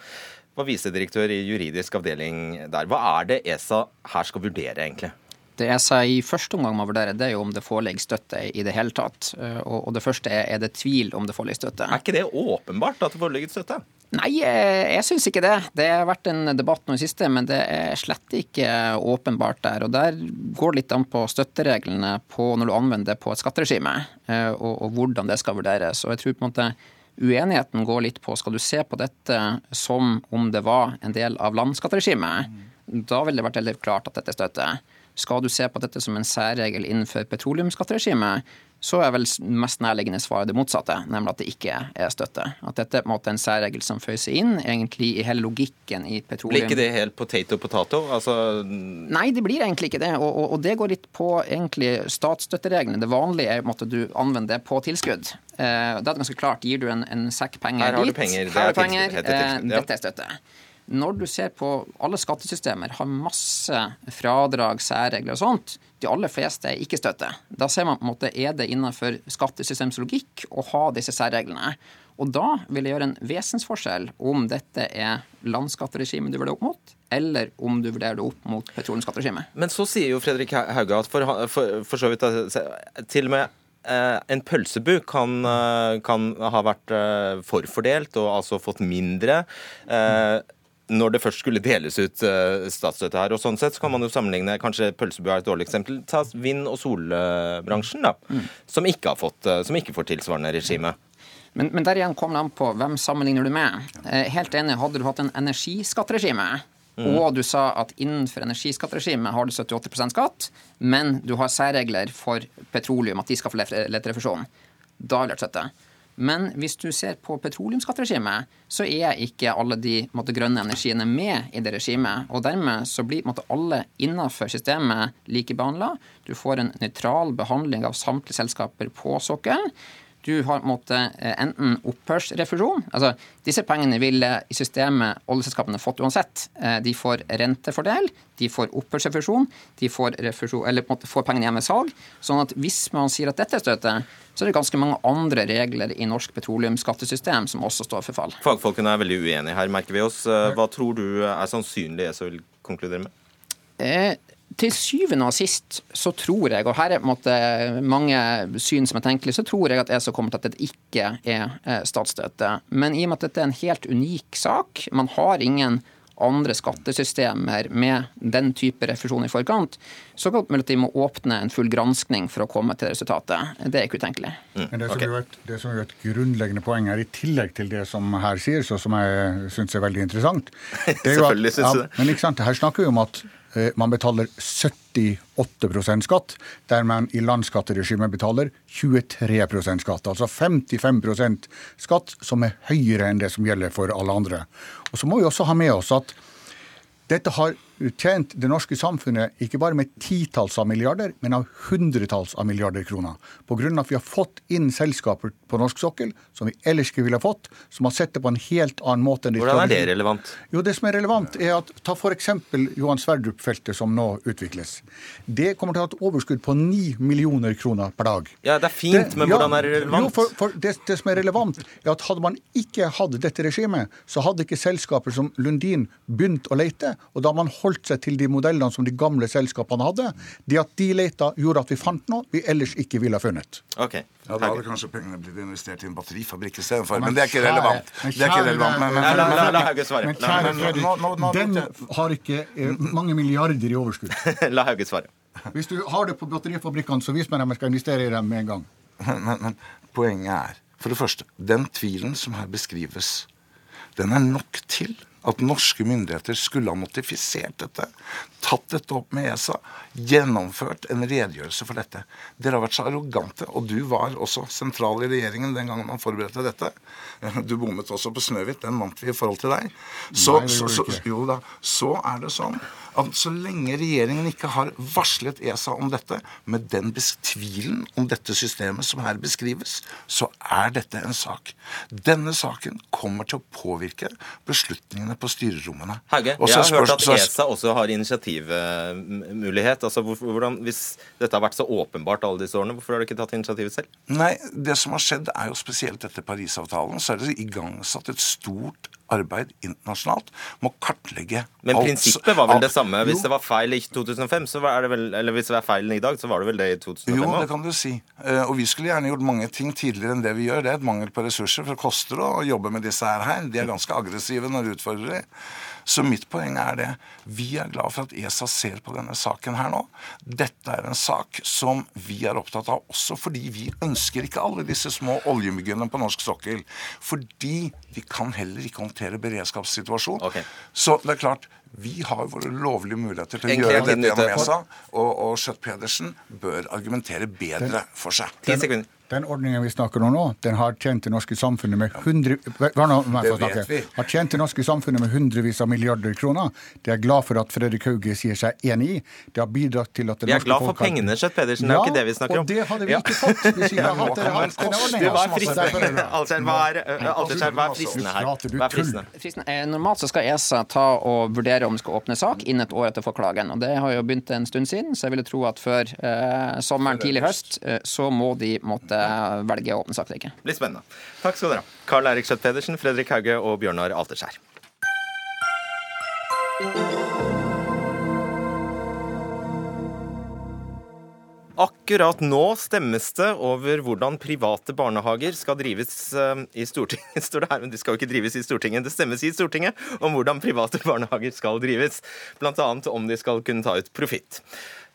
Var visedirektør i juridisk avdeling der. Hva er det ESA her skal vurdere, egentlig? Det ESA i første omgang må vurdere, det er jo om det foreligger støtte i det hele tatt. Eh, Og det første er er det tvil om det foreligger støtte. Er ikke det åpenbart at det foreligger støtte? Nei, eh, jeg syns ikke det. Det har vært en debatt nå i siste, men det er slett ikke åpenbart der. Og der går det litt an på støttereglene på når du anvender det på et skatteregime, eh, og, og hvordan det skal vurderes. Og jeg tror på en måte uenigheten går litt på skal du se på dette som om det var en del av landskatteregimet. Da ville det vært veldig klart at dette er støtte. Skal du se på dette som en særregel innenfor petroleumsskatteregimet, så er vel mest nærliggende svaret det motsatte, nemlig at det ikke er støtte. At dette er på en særregel som føyer seg inn egentlig i hele logikken i petroleum. Blir ikke det helt potato potato? Altså, Nei, det blir egentlig ikke det. Og, og, og det går litt på egentlig statsstøttereglene. Det vanlige er at du anvender det på tilskudd. Eh, det er ganske klart. Gir du en, en sekk penger Her har du penger, det her er er penger, eh, dette er støtte. Når du ser på alle skattesystemer har masse fradrag, særregler og sånt. De aller fleste er ikke støtte. Da ser man på en måte er det innenfor skattesystemets logikk å ha disse særreglene. Og da vil det gjøre en vesensforskjell om dette er landskatteregimet du vurderer opp mot, eller om du vurderer det opp mot petroleumsskatteregimet. Men så sier jo Fredrik Hauge at for, for, for så vidt Til og med eh, en pølsebu kan, eh, kan ha vært eh, forfordelt og altså fått mindre. Eh, når det først skulle deles ut eh, statsstøtte her. Og sånn sett så kan man jo sammenligne kanskje pølsebu er et dårlig eksempel. Ta vind- og solbransjen, da. Som, ikke har fått, eh, som ikke får tilsvarende regime. Men, men der igjen kommer det an på hvem sammenligner du med. Eh, helt enig, hadde du hatt en energiskatteregime, og du sa at innenfor energiskatteregimet har du 78% skatt, men du har særregler for petroleum, at de skal få leterefusjon, da vil jeg støtte. Men hvis du ser på petroleumsskatteregimet, så er ikke alle de måtte, grønne energiene med i det regimet. Og dermed så blir måtte, alle innenfor systemet likebehandla. Du får en nøytral behandling av samtlige selskaper på sokkelen. Du har måtte, enten opphørsrefusjon altså Disse pengene ville i systemet oljeselskapene fått uansett. Eh, De får rentefordel, de får opphørsrefusjon, de får, refusjon, eller får pengene hjem ved salg. Sånn at hvis man sier at dette er støtte, så er det ganske mange andre regler i norsk petroleumsskattesystem som også står for fall. Fagfolkene er veldig uenige her, merker vi oss. Eh, Hva tror du er sannsynlig ESA vil konkludere med? Eh, til syvende og sist så tror jeg, og her er måte mange syn som er tenkelige, så tror jeg at ESA kommer til at det ikke er eh, statsstøtte. Men i og med at dette er en helt unik sak, man har ingen andre skattesystemer med den type refusjon i forkant, så kan det at de må åpne en full granskning for å komme til resultatet. Det er ikke utenkelig. Mm. Men det som, okay. et, det som er et grunnleggende poeng her, i tillegg til det som her sies, og som jeg syns er veldig interessant det er jo at, ja, Men ikke sant, her snakker vi om at man betaler 78% skatt, der man i landsskatteregimet betaler 23% skatt. Altså 55% skatt, som er høyere enn det som gjelder for alle andre. Og Så må vi også ha med oss at dette har tjent det norske samfunnet ikke bare med titalls av milliarder, men av hundretalls av milliarder kroner. Pga. at vi har fått inn selskaper på norsk sokkel som vi ellers ikke ville ha fått, som har sett det på en helt annen måte enn de Hvordan er det relevant? Jo, Det som er relevant, er at ta f.eks. Johan Sverdrup-feltet som nå utvikles. Det kommer til å ha et overskudd på 9 millioner kroner per dag. Ja, det er fint, det, men hvordan er det relevant? Jo, for, for det, det, som er relevant, er at hadde man ikke hatt dette regimet, så hadde ikke selskaper som Lundin begynt å lete, og da man holdt seg til de modellene som de gamle selskapene hadde. Det at de leta, gjorde at vi fant noe vi ellers ikke ville ha funnet. Okay. Ja, Da hadde kanskje pengene blitt investert i en batterifabrikk istedenfor. Men, men det er ikke relevant. Det er ikke relevant. Men, kjære Fredrik, den har ikke eh, mange milliarder i overskudd. la Hauge svare. Hvis du har det på batterifabrikkene, så vis meg dem jeg skal investere i dem med en gang. Men, poenget er, for det første, den tvilen som her beskrives, den er nok til at norske myndigheter skulle ha notifisert dette, tatt dette opp med ESA, gjennomført en redegjørelse for dette. Dere har vært så arrogante, og du var også sentral i regjeringen den gangen man forberedte dette. Du bommet også på Snøhvit, den vant vi i forhold til deg. Så, Nei, så, så, jo da, så er det sånn at så lenge regjeringen ikke har varslet ESA om dette, med den tvilen om dette systemet som her beskrives, så er dette en sak. Denne saken kommer til å påvirke beslutningene på styrerommene. Hauge, jeg har hørt at ESA også har initiativmulighet. Altså, hvordan, hvis dette har vært så åpenbart alle disse årene, hvorfor har du ikke tatt initiativet selv? Nei, det som har skjedd, er jo spesielt etter Parisavtalen. Så er det igangsatt et stort arbeid internasjonalt må kartlegge Men prinsippet var vel det samme? Hvis jo. det var feil i 2005, så var det vel, eller hvis det var feilen i dag, så var det vel det i 2005 Jo, det kan du si. Eh, og vi skulle gjerne gjort mange ting tidligere enn det vi gjør. Det er et mangel på ressurser, for det koster å jobbe med disse her. De er ganske aggressive når du utfordrer dem. Så mitt poeng er det. Vi er glad for at ESA ser på denne saken her nå. Dette er en sak som vi er opptatt av også fordi vi ønsker ikke alle disse små oljemyggene på norsk sokkel. Fordi de kan heller ikke håndtere beredskapssituasjonen. Okay. Så det er klart, vi har våre lovlige muligheter til å gjøre dette gjennom ESA, og, og Schjøtt-Pedersen bør argumentere bedre for seg. 10 sekunder. Den ordningen vi snakker om nå, den har tjent det norske samfunnet med hundre, har tjent det norske samfunnet med hundrevis av milliarder kroner. Det er jeg glad for at Fredrik Hauge sier seg enig i. Det har bidratt til at det Vi er glad for pengene, Kjøtt Pedersen. Det er jo ikke det vi snakker om. Og det hadde vi ikke fått hvis vi hadde hatt denne ordningen. Hva er fristende? Er her? Hva er fristende? Normalt så skal ESA ta og vurdere om det skal åpne sak innen et år etter forklagen. Og det har jo begynt en stund siden, så jeg ville tro at før eh, sommeren, tidlig høst, eh, så må de måtte velge å åpne sak eller ikke. Blir spennende. Takk skal dere ha. Karl Eirik Skjøtt Pedersen, Fredrik Hauge og Bjørnar Alterskjær. Akkurat nå stemmes det over hvordan private barnehager skal drives eh, i Stortinget. Står det her, men De skal jo ikke drives i Stortinget. Det stemmes i Stortinget om hvordan private barnehager skal drives. Bl.a. om de skal kunne ta ut profitt.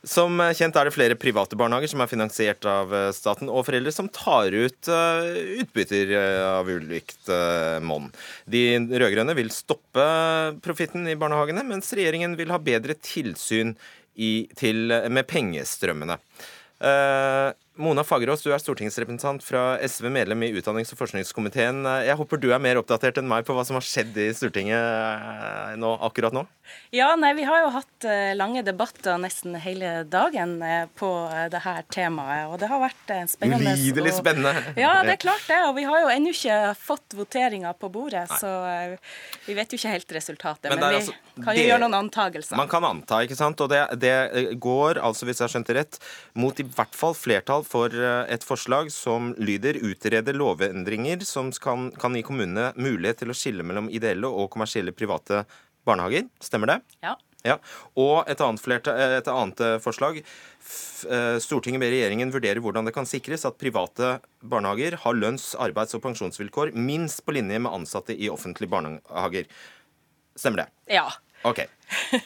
Som kjent er det flere private barnehager som er finansiert av eh, staten, og foreldre som tar ut uh, utbytter uh, av ulikt uh, monn. De rød-grønne vil stoppe profitten i barnehagene, mens regjeringen vil ha bedre tilsyn i, til, med pengestrømmene. Mona Fagerås, du er stortingsrepresentant fra SV, medlem i utdannings- og forskningskomiteen. Jeg håper du er mer oppdatert enn meg på hva som har skjedd i Stortinget nå, akkurat nå? Ja, nei, vi har jo hatt eh, lange debatter nesten hele dagen eh, på eh, det her temaet. Og det har vært spennende. Ulidelig spennende. Ja, det er klart det. Og vi har jo ennå ikke fått voteringa på bordet, nei. så vi vet jo ikke helt resultatet. Men, men vi altså, kan jo det, gjøre noen antagelser. Man kan anta, ikke sant. Og det, det går, altså hvis jeg har skjønt det rett, mot i hvert fall flertall for eh, et forslag som lyder utrede lovendringer som kan, kan gi kommunene mulighet til å skille mellom ideelle og kommersielle private barnehager. Stemmer det? Ja. Ja, Og et annet, flertall, eh, et annet eh, forslag. Stortinget ber regjeringen vurdere hvordan det kan sikres at private barnehager har lønns-, arbeids- og pensjonsvilkår minst på linje med ansatte i offentlige barnehager. Stemmer det? Ja. Ok.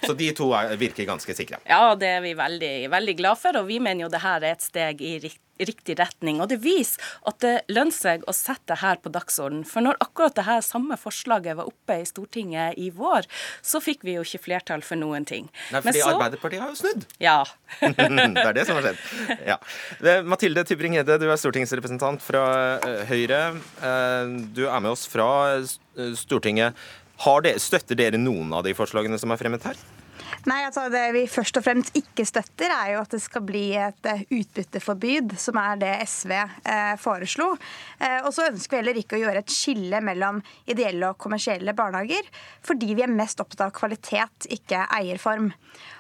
Så de to er, virker ganske sikre. Ja, det er vi veldig, veldig glad for, og vi mener jo det her er et steg i riktig retning. Og det viser at det lønner seg å sette det her på dagsorden. For når akkurat det her samme forslaget var oppe i Stortinget i vår, så fikk vi jo ikke flertall for noen ting. Nei, fordi så... Arbeiderpartiet har jo snudd. Ja. det er det som har skjedd. Ja. Mathilde Tybring-Gjedde, du er stortingsrepresentant fra eh, Høyre. Eh, du er med oss fra eh, Stortinget. Det, støtter dere noen av de forslagene som er fremmet her? Nei, altså Det vi først og fremst ikke støtter, er jo at det skal bli et eh, utbytteforbud, som er det SV eh, foreslo. Eh, og så ønsker vi heller ikke å gjøre et skille mellom ideelle og kommersielle barnehager, fordi vi er mest opptatt av kvalitet, ikke eierform.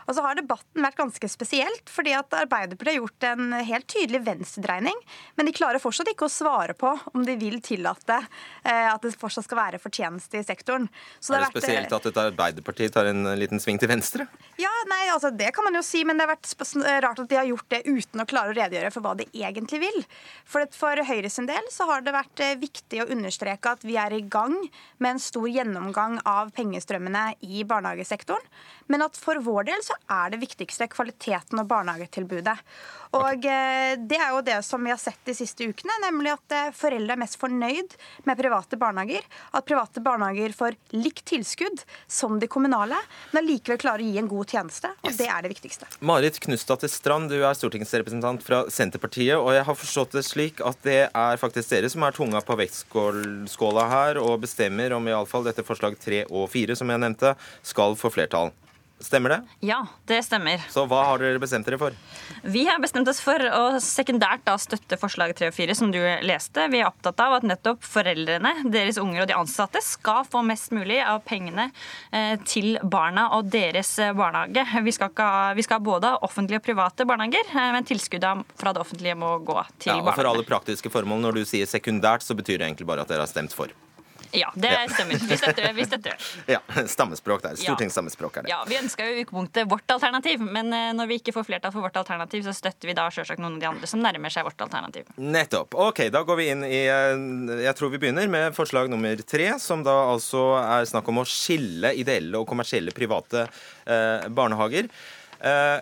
Og så har debatten vært ganske spesielt, fordi at Arbeiderpartiet har gjort en helt tydelig venstredreining. Men de klarer fortsatt ikke å svare på om de vil tillate eh, at det fortsatt skal være fortjeneste i sektoren. Så er det, det spesielt vært, at et Arbeiderparti tar en liten sving til venstre? Ja, nei, altså Det kan man jo si, men det har vært rart at de har gjort det uten å klare å redegjøre for hva de egentlig vil. For, for Høyre sin del så har det vært eh, viktig å understreke at vi er i gang med en stor gjennomgang av pengestrømmene i barnehagesektoren. Men at for vår del så er det viktigste kvaliteten og barnehagetilbudet. Og eh, Det er jo det som vi har sett de siste ukene, nemlig at eh, foreldre er mest fornøyd med private barnehager. At private barnehager får likt tilskudd som de kommunale, men allikevel klarer å gi en god tjeneste. og. Det er det viktigste. Marit Knutsdatter Strand, du er stortingsrepresentant fra Senterpartiet. og Jeg har forstått det slik at det er faktisk dere som er tunga på vektskåla her og bestemmer om iallfall dette forslag tre og fire, som jeg nevnte, skal få flertall. Stemmer det? Ja, det stemmer. Så hva har dere bestemt dere for? Vi har bestemt oss for å sekundært da støtte forslag 3 og 4, som du leste. Vi er opptatt av at nettopp foreldrene, deres unger og de ansatte skal få mest mulig av pengene eh, til barna og deres barnehage. Vi skal, ikke, vi skal ha både offentlige og private barnehager, eh, men tilskuddene fra det offentlige må gå til ja, og For alle praktiske formål, når du sier sekundært, så betyr det egentlig bare at dere har stemt for? Ja, det stemmer. Vi støtter, vi støtter det. Ja, Stammespråk der. Stortingsstammespråk er det. Ja, Vi ønska jo i utgangspunktet vårt alternativ, men eh, når vi ikke får flertall for vårt alternativ, så støtter vi da selvsagt noen av de andre som nærmer seg vårt alternativ. Nettopp. Ok, da går vi inn i eh, Jeg tror vi begynner med forslag nummer tre, som da altså er snakk om å skille ideelle og kommersielle private eh, barnehager. Eh,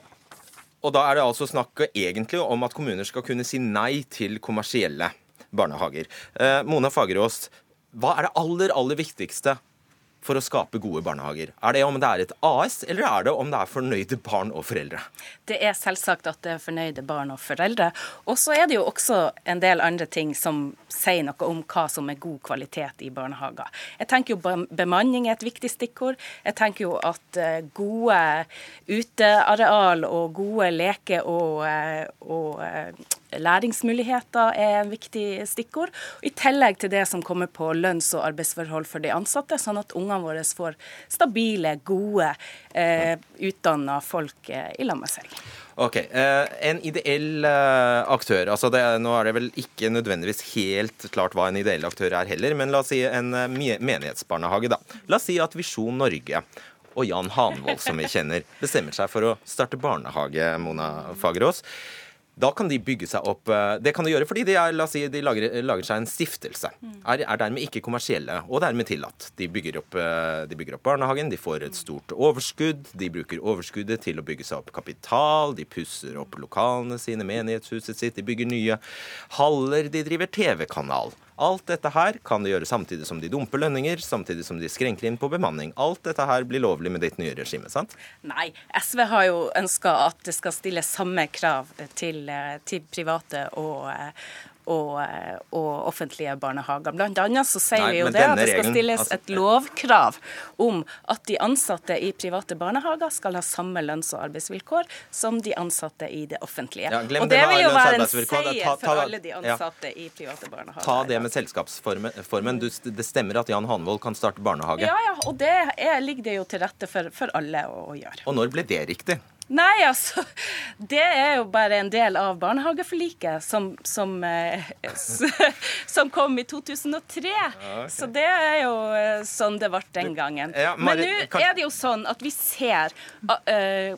og da er det altså snakk egentlig om at kommuner skal kunne si nei til kommersielle barnehager. Eh, Mona Fagerås, hva er det aller, aller viktigste for å skape gode barnehager? Er det om det er et AS, eller er det om det er fornøyde barn og foreldre? Det er selvsagt at det er fornøyde barn og foreldre. Og så er det jo også en del andre ting som sier noe om hva som er god kvalitet i barnehager. Jeg tenker jo Bemanning er et viktig stikkord. Jeg tenker jo at eh, gode uteareal og gode leke- og, eh, og eh, læringsmuligheter er en viktig stikkord. I tillegg til det som kommer på lønns- og arbeidsforhold for de ansatte, sånn at ungene våre får stabile, gode, eh, utdanna folk eh, i lag med seg. Ok, eh, En ideell eh, aktør. altså det, Nå er det vel ikke nødvendigvis helt klart hva en ideell aktør er heller, men la oss si en eh, menighetsbarnehage. da. La oss si at Visjon Norge og Jan Hanvold, som vi kjenner, bestemmer seg for å starte barnehage, Mona Fagerås. Da kan de bygge seg opp eh, Det kan de gjøre fordi de, er, la oss si, de lager, lager, seg en stiftelse. Mm. Er, er, dermed ikke kommersielle, og dermed tillatt. De bygger, opp, eh, de bygger, opp, barnehagen, de får et stort overskudd. De bruker overskuddet til å bygge seg opp kapital. De pusser opp lokalene sine, menighetshuset sitt, de bygger nye haller. De driver TV-kanal. Alt dette her kan de gjøre samtidig som de dumper lønninger, samtidig som de skrenker inn på bemanning. Alt dette her blir lovlig med ditt nye regime, sant? Nei. SV har jo ønska at det skal stilles samme krav til, eh, til private og, eh, og, eh, og, offentlige barnehager. Blant annet så sier Nei, vi jo det at det skal stilles altså, et lovkrav om at de ansatte i private barnehager skal ha samme lønns- og arbeidsvilkår som de ansatte i det offentlige. Ja, og det vil jo være en seier for alle de ansatte ja. i private barnehager. Ta det med selskapsformen. Du, det stemmer at Jan Hanvold kan starte barnehage? Ja, ja, og det er, ligger det jo til rette for, for alle å, å gjøre. Og når ble det riktig? Nei, altså Det er jo bare en del av barnehageforliket som, som, eh, som kom i 2003. Ja, okay. Så det er jo eh, sånn det ble den gangen. Ja, Men nå er det jo sånn at vi ser uh,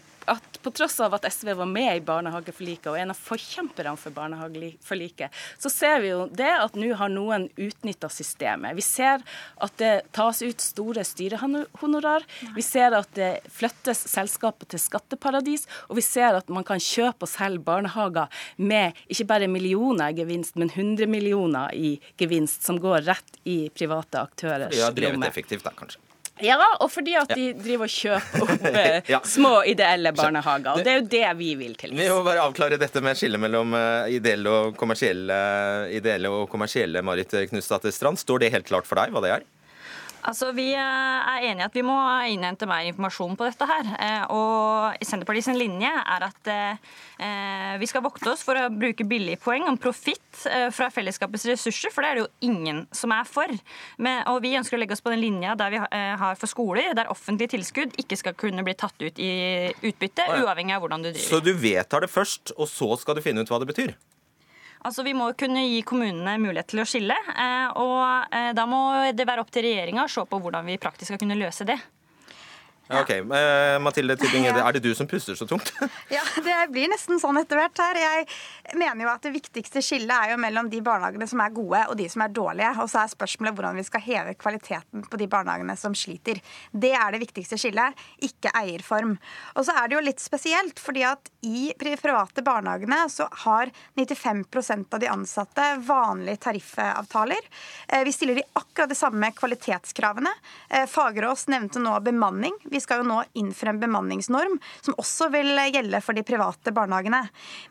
på tross av at SV var med i barnehageforliket og en av forkjemperne for barnehageforliket, så ser vi jo det at nå har noen utnytta systemet. Vi ser at det tas ut store styrehonorar. Vi ser at det flyttes selskaper til skatteparadis, og vi ser at man kan kjøpe og selge barnehager med ikke bare millioner i gevinst, men 100 millioner i gevinst, som går rett i private aktørers lomme. Ja, drevet effektivt, da, kanskje. Ja, og fordi at de driver og kjøper opp eh, ja. små ideelle barnehager. Og det er jo det vi vil til. Vi må bare avklare dette med skillet mellom uh, ideelle og kommersielle, ideelle og kommersielle Marit Knutsdatter Strand. Står det helt klart for deg hva det er? Altså, Vi eh, er enige at vi må innhente mer informasjon på dette. her. Eh, og Senterpartiets linje er at eh, vi skal vokte oss for å bruke billigpoeng om profitt fra fellesskapets ressurser, for det er det jo ingen som er for. Men, og Vi ønsker å legge oss på den linja der vi har for skoler, der offentlige tilskudd ikke skal kunne bli tatt ut i utbytte, uavhengig av hvordan du driver. Så du vedtar det først, og så skal du finne ut hva det betyr? Altså, Vi må kunne gi kommunene mulighet til å skille. Eh, og eh, Da må det være opp til regjeringa å se på hvordan vi praktisk skal kunne løse det. Ja. Ok, uh, Mathilde Tybing, ja. er det du som puster så tungt? ja, det blir nesten sånn etter hvert her. Jeg mener jo at det viktigste skillet er jo mellom de barnehagene som er gode og de som er dårlige. Og så er spørsmålet hvordan vi skal heve kvaliteten på de barnehagene som sliter. Det er det viktigste skillet, ikke eierform. Og så er det jo litt spesielt, fordi at i private barnehagene så har 95% av de ansatte vanlige tariffavtaler. Eh, vi stiller de akkurat de samme kvalitetskravene. Eh, Fagerås nevnte nå bemanning. Vi vi skal jo nå innføre en bemanningsnorm som også vil gjelde for de private barnehagene.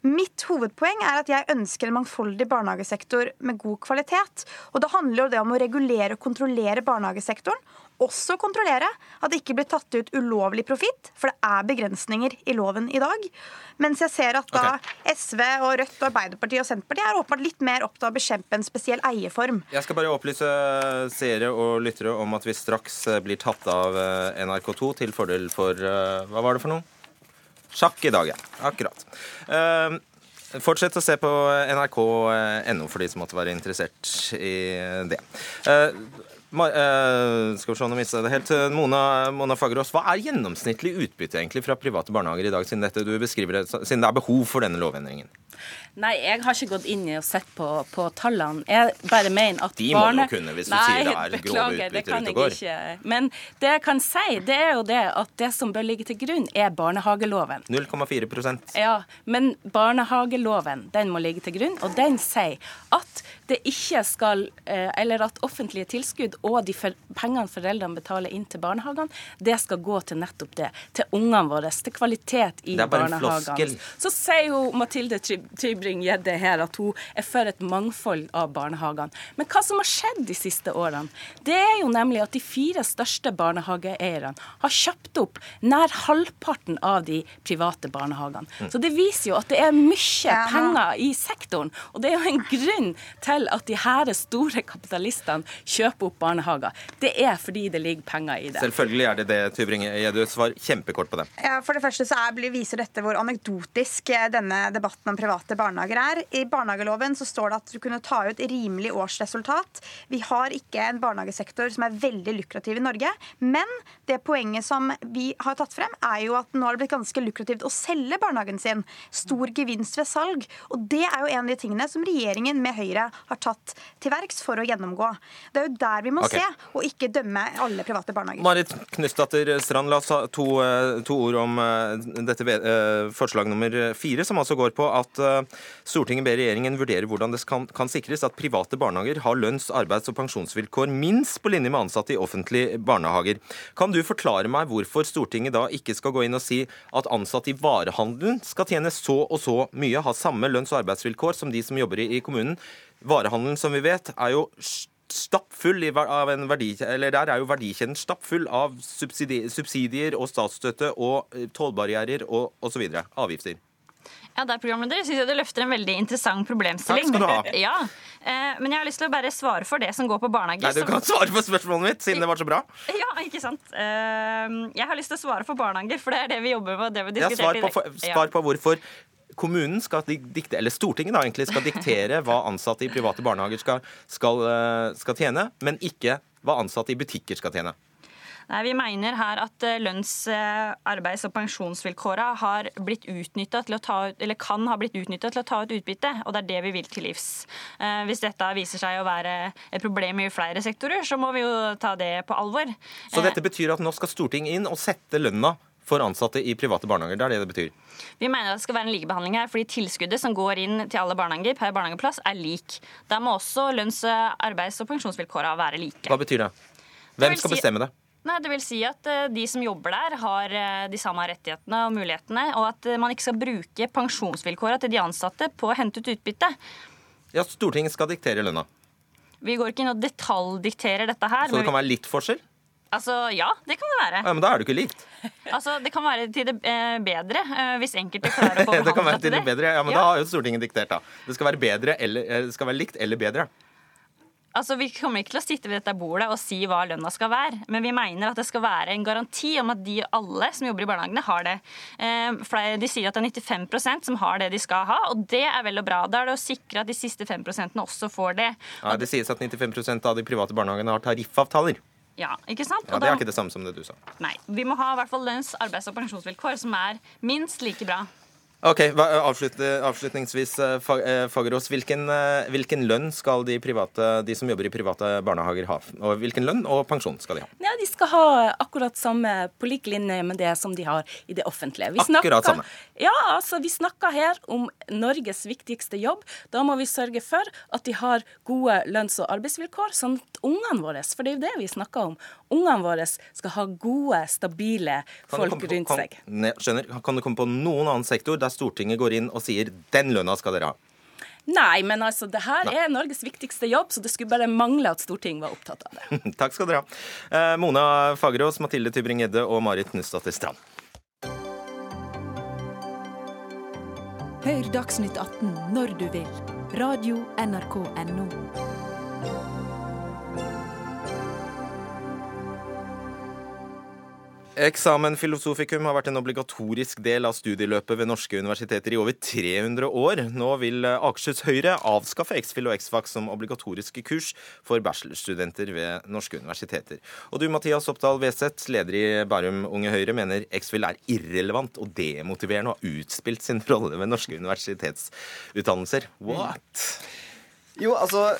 Mitt hovedpoeng er at jeg ønsker en mangfoldig barnehagesektor med god kvalitet. Og da handler jo det om å regulere og kontrollere barnehagesektoren også kontrollere at det ikke blir tatt ut ulovlig profitt, for det er begrensninger i loven i dag. Mens jeg ser at da okay. SV og Rødt og Arbeiderpartiet og Senterpartiet er åpenbart litt mer opptatt av å bekjempe en spesiell eierform. Jeg skal bare opplyse seere og lyttere om at vi straks blir tatt av eh, NRK2 til fordel for uh, Hva var det for noe? Sjakk i dag, ja. Akkurat. Uh, Fortsett å se på nrk.no for de som måtte være interessert i det. Uh, Uh, skal vi se om jeg mistet det helt. Mona, Mona Fagerås, hva er gjennomsnittlig utbytte egentlig fra private barnehager i dag, siden, dette, du beskriver det, siden det er behov for denne lovendringen? Nei, jeg har ikke gått inn i og sett på, på tallene. Jeg bare mener at De må barne... du kunne hvis du Nei, sier det er grove utbytter ute og går. Ikke. Men det jeg kan si, det er jo det at det som bør ligge til grunn, er barnehageloven. 0,4% Ja, men barnehageloven, den må ligge til grunn, og den sier at det ikke skal eh, Eller at offentlige tilskudd og de pengene foreldrene betaler inn til barnehagene, det skal gå til nettopp det. Til ungene våre, til kvalitet i barnehagene. Så sier jo Mathilde Tybring-Gjedde her at hun er for et mangfold av barnehagene. Men hva som har skjedd de siste årene, det er jo nemlig at de fire største barnehageeierne har kjøpt opp nær halvparten av de private barnehagene. Mm. Så det viser jo at det er mye penger i sektoren. Og det er jo en grunn til at de her store kapitalistene kjøper opp barnehager. Det er fordi det ligger penger i det. Selvfølgelig er det det, Tybringe-Gjedde. Svar kjempekort på det. Ja, for det første så er, viser dette hvor anekdotisk eh, denne debatten om private barnehager er. I barnehageloven så står det at du kunne ta ut rimelig årsresultat. Vi har ikke en barnehagesektor som er veldig lukrativ i Norge. Men det poenget som vi har tatt frem, er jo at nå har det blitt ganske lukrativt å selge barnehagen sin. Stor gevinst ved salg. Og det er jo en av de tingene som regjeringen med Høyre har tatt til verks for å gjennomgå. Det er jo der vi må okay. se, og ikke dømme alle private barnehager. Marit Knutsdatter Strand, la oss ha to, eh, to ord om eh, dette eh, forslag nummer fire, som altså går på at Stortinget ber regjeringen vurdere hvordan det kan, kan sikres at private barnehager har lønns-, arbeids- og pensjonsvilkår minst på linje med ansatte i offentlige barnehager. Kan du forklare meg hvorfor Stortinget da ikke skal gå inn og si at ansatte i varehandelen skal tjene så og så mye, ha samme lønns- og arbeidsvilkår som de som jobber i, i kommunen? Varehandelen, som vi vet, er jo stappfull av en verdi, eller Der er jo verdikjeden stappfull av subsidier, subsidier og statsstøtte og tollbarrierer og osv. Avgifter. Ja, der programleder synes jeg du løfter en veldig interessant problemstilling. Takk skal du ha. Ja, eh, Men jeg har lyst til å bare svare for det som går på barnehage. Nei, Du som- kan svare på spørsmålet mitt, siden det var så bra. Ja, ikke sant. Eh, Jeg har lyst til å svare for barnehager, for det er det vi jobber med. og Det vi Ja, svar, på, for- svar på hvorfor kommunen skal dikte, eller Stortinget da egentlig, skal diktere hva ansatte i private barnehager skal, skal, eh, skal tjene, men ikke hva ansatte i butikker skal tjene. Nei, Vi mener her at eh, lønns-, eh, arbeids- og pensjonsvilkåra har blitt til å ta ut, eller kan ha blitt utnytta til å ta ut utbytte, og det er det vi vil til livs. Eh, Hvis dette viser seg å være et problem i flere sektorer, så må vi jo ta det på alvor. Så dette betyr at nå skal Stortinget inn og sette lønna for ansatte i private barnehager. Det er det det betyr. Vi mener det skal være en likebehandling her, fordi tilskuddet som går inn til alle barnehager per barnehageplass, er lik. Da må også lønns-, arbeids- og pensjonsvilkårene være like. Hva betyr det? Hvem skal bestemme det? Nei, det vil si at eh, De som jobber der, har eh, de samme rettighetene og mulighetene, og at eh, man ikke skal bruke pensjonsvilkårene til de ansatte på å hente ut utbytte. Ja, Stortinget skal diktere lønna. Vi går ikke inn og detaljdikterer dette her. Så det kan være litt forskjell? Altså, Ja, det kan det være. Ja, men da er det ikke likt. Altså, Det kan være til det eh, bedre eh, hvis enkelte klarer å få det kan være til det bedre. Ja, men Ja. da har jo Stortinget diktert, da. Det skal være bedre eller eh, Det skal være likt eller bedre. Altså, Vi kommer ikke til å sitte ved dette bordet og si hva lønna skal være, men vi mener at det skal være en garanti om at de alle som jobber i barnehagene, har det. De sier at det er 95% som har det de skal ha, og det er vel og bra. Da er det å sikre at de siste 5 også får det. Ja, det sies at 95% av de private barnehagene har tariffavtaler. Ja, ikke sant? Ja, Det er ikke det samme som det du sa. Nei, Vi må ha i hvert fall lønns-, arbeids- og pensjonsvilkår som er minst like bra. Ok, Avslutningsvis, eh, eh, Fagerås. Hvilken, eh, hvilken lønn skal de, private, de som jobber i private barnehager ha? Og hvilken lønn og pensjon skal de ha? Ja, De skal ha akkurat samme på lik linje med det som de har i det offentlige. Vi Akkurat samme. Ja, altså vi snakker her om Norges viktigste jobb. Da må vi sørge for at de har gode lønns- og arbeidsvilkår, sånn at ungene våre For det er jo det vi snakker om. Ungene våre skal ha gode, stabile folk rundt seg. Kan, skjønner, kan du komme på noen annen sektor der Stortinget går inn og sier 'den lønna skal dere ha'? Nei, men altså, det her er Norges viktigste jobb, så det skulle bare mangle at Stortinget var opptatt av det. Takk skal dere ha. Eh, Mona Fagerås, Mathilde Tybring-Gjedde og Marit Knutsdatter Strand. Hør Dagsnytt 18 når du vil. Radio NRK Radio.nrk.no. Eksamen filosofikum har vært en obligatorisk del av studieløpet ved norske universiteter i over 300 år. Nå vil Akershus Høyre avskaffe X-FIL og X-FAC som obligatoriske kurs for bachelorstudenter ved norske universiteter. Og du, Mathias Oppdal Weseth, leder i Bærum Unge Høyre, mener X-FIL er irrelevant og demotiverende og har utspilt sin rolle ved norske universitetsutdannelser. What? Jo, altså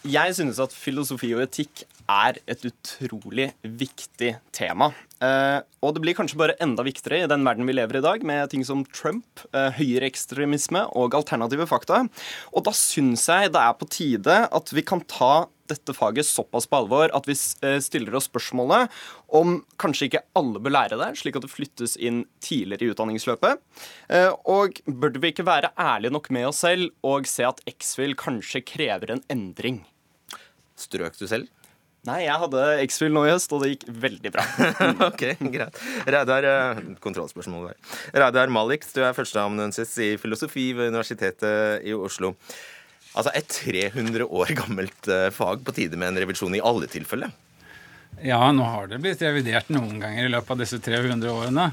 Jeg synes at filosofi og etikk er et utrolig viktig tema. Eh, og det blir kanskje bare enda viktigere i den verden vi lever i i dag, med ting som Trump, eh, høyreekstremisme og alternative fakta. Og da syns jeg det er på tide at vi kan ta dette faget såpass på alvor at vi eh, stiller oss spørsmålet om kanskje ikke alle bør lære det, slik at det flyttes inn tidligere i utdanningsløpet. Eh, Og burde vi ikke være ærlige nok med oss selv og se at X-FIL kanskje krever en endring? Strøk du selv? Nei, jeg hadde X-Fill nå i høst, og det gikk veldig bra. ok, greit. Reidar, eh, kontrollspørsmål der. Reidar Malik, du er førsteamanuensis i filosofi ved Universitetet i Oslo. Altså et 300 år gammelt eh, fag på tide med en revisjon i alle tilfeller. Ja, nå har det blitt revidert noen ganger i løpet av disse 300 årene.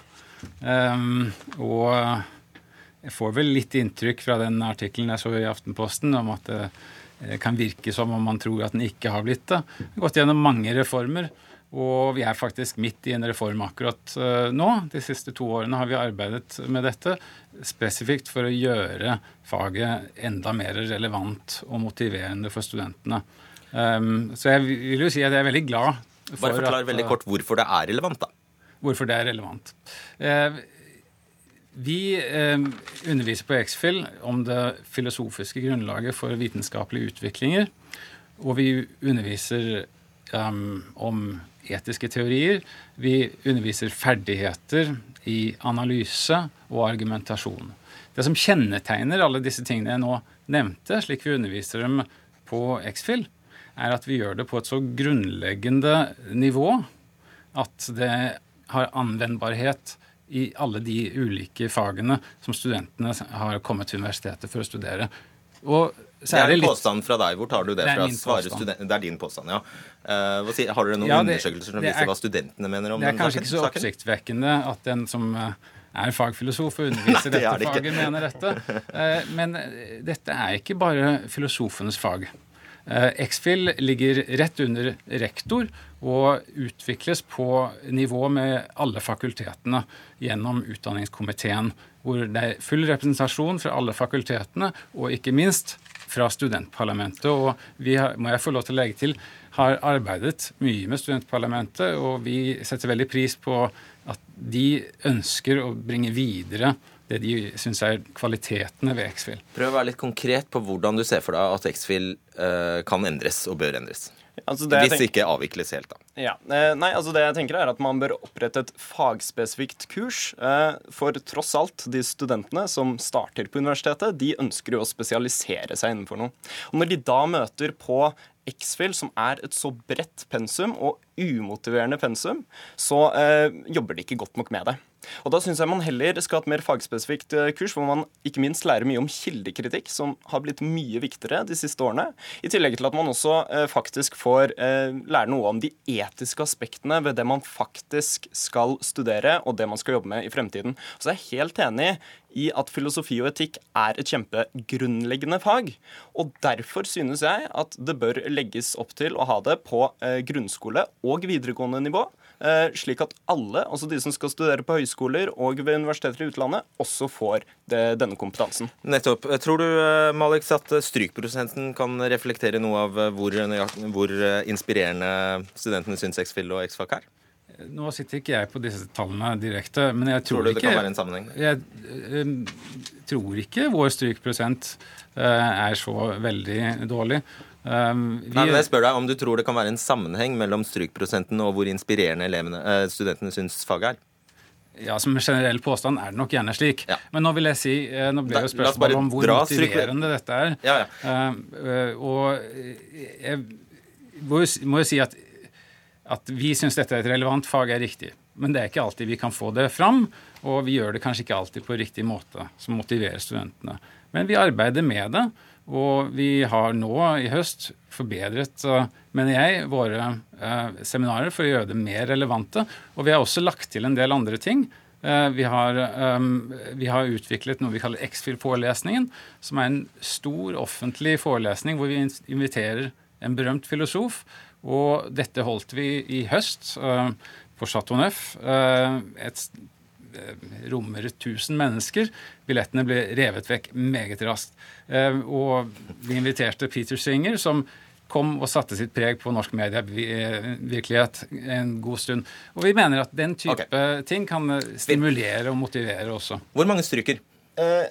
Um, og jeg får vel litt inntrykk fra den artikkelen jeg så i Aftenposten om at eh, kan virke som om man tror at den ikke har blitt det. Vi har gått gjennom mange reformer, og vi er faktisk midt i en reform akkurat eh, nå. De siste to årene har vi arbeidet med dette spesifikt for å gjøre faget enda mer relevant og motiverende for studentene. Ehm, så jeg vil jo si at jeg er veldig glad for Bare forklar veldig eh, kort hvorfor det er relevant, da. Hvorfor det er relevant. Vi eh, underviser på X-FIL om det filosofiske grunnlaget for vitenskapelige utviklinger. Og vi underviser um, om etiske teorier. Vi underviser ferdigheter i analyse og argumentasjon. Det som kjennetegner alle disse tingene jeg nå nevnte, slik vi underviser dem på X-FIL, er at vi gjør det på et så grunnleggende nivå at det har anvendbarhet i alle de ulike fagene som studentene har kommet til universitetet for å studere. Og det er en litt... påstand fra deg. Hvor tar du det, det fra? Student... Det er din påstand, ja. Uh, sier, har dere noen ja, det, undersøkelser som viser er, hva studentene mener om saken? Det er kanskje ikke så oppsiktsvekkende at den som uh, er fagfilosof og underviser Nei, dette det faget, mener dette. Uh, men dette er ikke bare filosofenes fag. X-FIL ligger rett under rektor og utvikles på nivå med alle fakultetene gjennom utdanningskomiteen, hvor det er full representasjon fra alle fakultetene, og ikke minst fra studentparlamentet. Og vi har, må jeg få lov til å legge til, har arbeidet mye med studentparlamentet, og vi setter veldig pris på at de ønsker å bringe videre det de syns er kvalitetene ved X-FIL. Prøv å være litt konkret på hvordan du ser for deg at X-FIL eh, kan endres og bør endres. Altså Hvis tenker... ikke avvikles helt, da. Ja. Eh, nei, altså det jeg tenker er at Man bør opprette et fagspesifikt kurs. Eh, for tross alt, de studentene som starter på universitetet, de ønsker jo å spesialisere seg innenfor noe. Og Når de da møter på X-FIL, som er et så bredt pensum og umotiverende pensum, så eh, jobber de ikke godt nok med det. Og Da syns jeg man heller skal ha et mer fagspesifikt eh, kurs, hvor man ikke minst lærer mye om kildekritikk, som har blitt mye viktigere de siste årene. I tillegg til at man også eh, faktisk får eh, lære noe om de etiske aspektene ved det man faktisk skal studere, og det man skal jobbe med i fremtiden. Så jeg er helt enig i at filosofi og etikk er et kjempegrunnleggende fag. Og derfor synes jeg at det bør legges opp til å ha det på grunnskole og videregående nivå. Eh, slik at alle, altså de som skal studere på høyskoler og ved universiteter i utlandet, også får det, denne kompetansen. Nettopp. Tror du Malik, Malix, at strykprosenten kan reflektere noe av hvor, hvor inspirerende studentene syns X-Fill og X-FAC er? Nå sitter ikke jeg på disse tallene direkte, men jeg tror, tror du ikke det kan være en sammenheng? Jeg jeg, tror ikke vår strykprosent er så veldig dårlig. Um, vi, Nei, men jeg spør deg om du tror det kan være en sammenheng mellom strykprosenten og hvor inspirerende elevene, uh, studentene syns faget er? Ja, Som en generell påstand er det nok gjerne slik. Ja. Men nå vil jeg si, nå ble jo spørsmålet om hvor motiverende dette er. Ja, ja. og jeg må jo si at at vi syns dette er et relevant fag, er riktig. Men det er ikke alltid vi kan få det fram, og vi gjør det kanskje ikke alltid på riktig måte, som motiverer studentene. Men vi arbeider med det, og vi har nå i høst forbedret, mener jeg, våre eh, seminarer for å gjøre det mer relevante. Og vi har også lagt til en del andre ting. Eh, vi har, um, vi har, utviklet noe vi kaller X-FIL-forelesningen, som er en stor offentlig forelesning hvor vi inviterer en berømt filosof og dette holdt vi i høst på Chateau Neuf. Et rommer 1000 mennesker. Billettene ble revet vekk meget raskt. og vi inviterte Peter Singer, som kom og satte sitt preg på norsk medievirkelighet en god stund. Og vi mener at den type okay. ting kan stimulere og motivere også. Hvor mange stryker? Eh,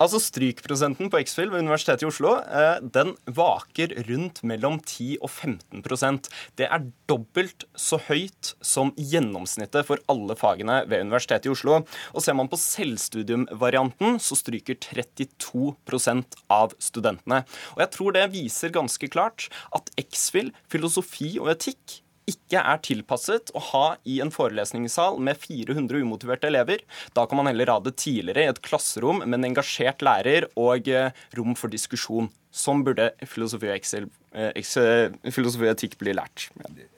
Altså Strykprosenten på X-Fill ved Universitetet i Oslo eh, den vaker rundt mellom 10 og 15% Det er dobbelt så høyt som gjennomsnittet for alle fagene ved Universitetet i Oslo. Og Ser man på selvstudiumvarianten, så stryker 32% av studentene. Og Jeg tror det viser ganske klart at X-Fill, filosofi og etikk ikke er tilpasset å ha i en forelesningssal med 400 umotiverte elever. Da kan man heller ha det tidligere i et klasserom med en engasjert lærer og eh, rom for diskusjon. Sånn burde filosofi og, Excel, eh, filosofi og etikk bli lært.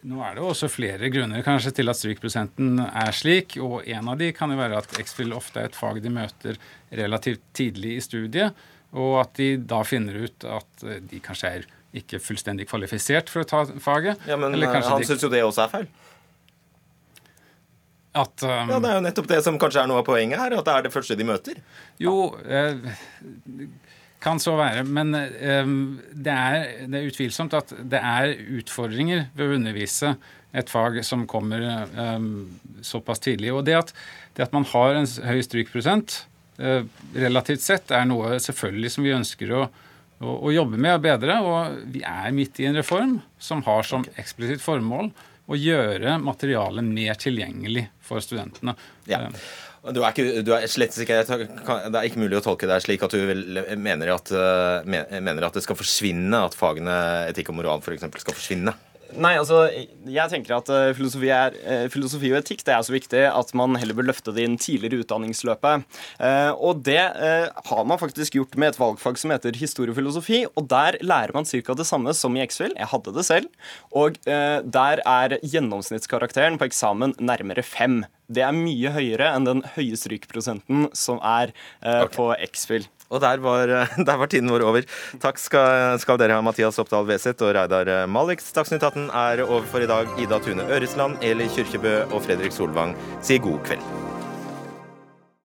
Nå er det også flere grunner kanskje til at strykprosenten er slik. og En av de kan jo være at X-FIL ofte er et fag de møter relativt tidlig i studiet. Og at de da finner ut at eh, de kanskje er ikke fullstendig kvalifisert for å ta faget. Ja, Men han de... syns jo det også er feil. At, um... Ja, Det er jo nettopp det som kanskje er noe av poenget her, at det er det første de møter. Jo, eh, kan så være. Men eh, det, er, det, er, utvilsomt at det er utfordringer ved å undervise et fag som kommer eh, såpass tidlig. Og det at, det at man har en høy strykprosent eh, relativt sett, er noe selvfølgelig som vi ønsker å å, å jobbe med å bedre. Og vi er midt i en reform som har som eksplisitt formål å gjøre materialet mer tilgjengelig for studentene. Ja. Du er, ikke, du er slett ikke, Det er ikke mulig å tolke deg slik at du mener at, mener at det skal forsvinne, at fagene etikk og moral f.eks. skal forsvinne? Nei, altså, jeg tenker at uh, filosofi, er, uh, filosofi, og etikk det er så viktig at man heller bør løfte det inn tidligere i utdanningsløpet. Uh, og det har man faktisk gjort med et valgfag som heter historiefilosofi. Og der lærer man ca. det samme som i X-Fill. Jeg hadde det selv. Og der er gjennomsnittskarakteren på eksamen nærmere fem. Det er mye høyere enn den høye strykprosenten som er på X-Fill. Og der var, der var, tiden vår over. Takk skal, skal dere ha, Mathias Oppdal Weseth og Reidar Malik. Dagsnytt 18 er over for i dag. Ida Tune Øresland, Eli Kyrkjebø og Fredrik Solvang sier god kveld.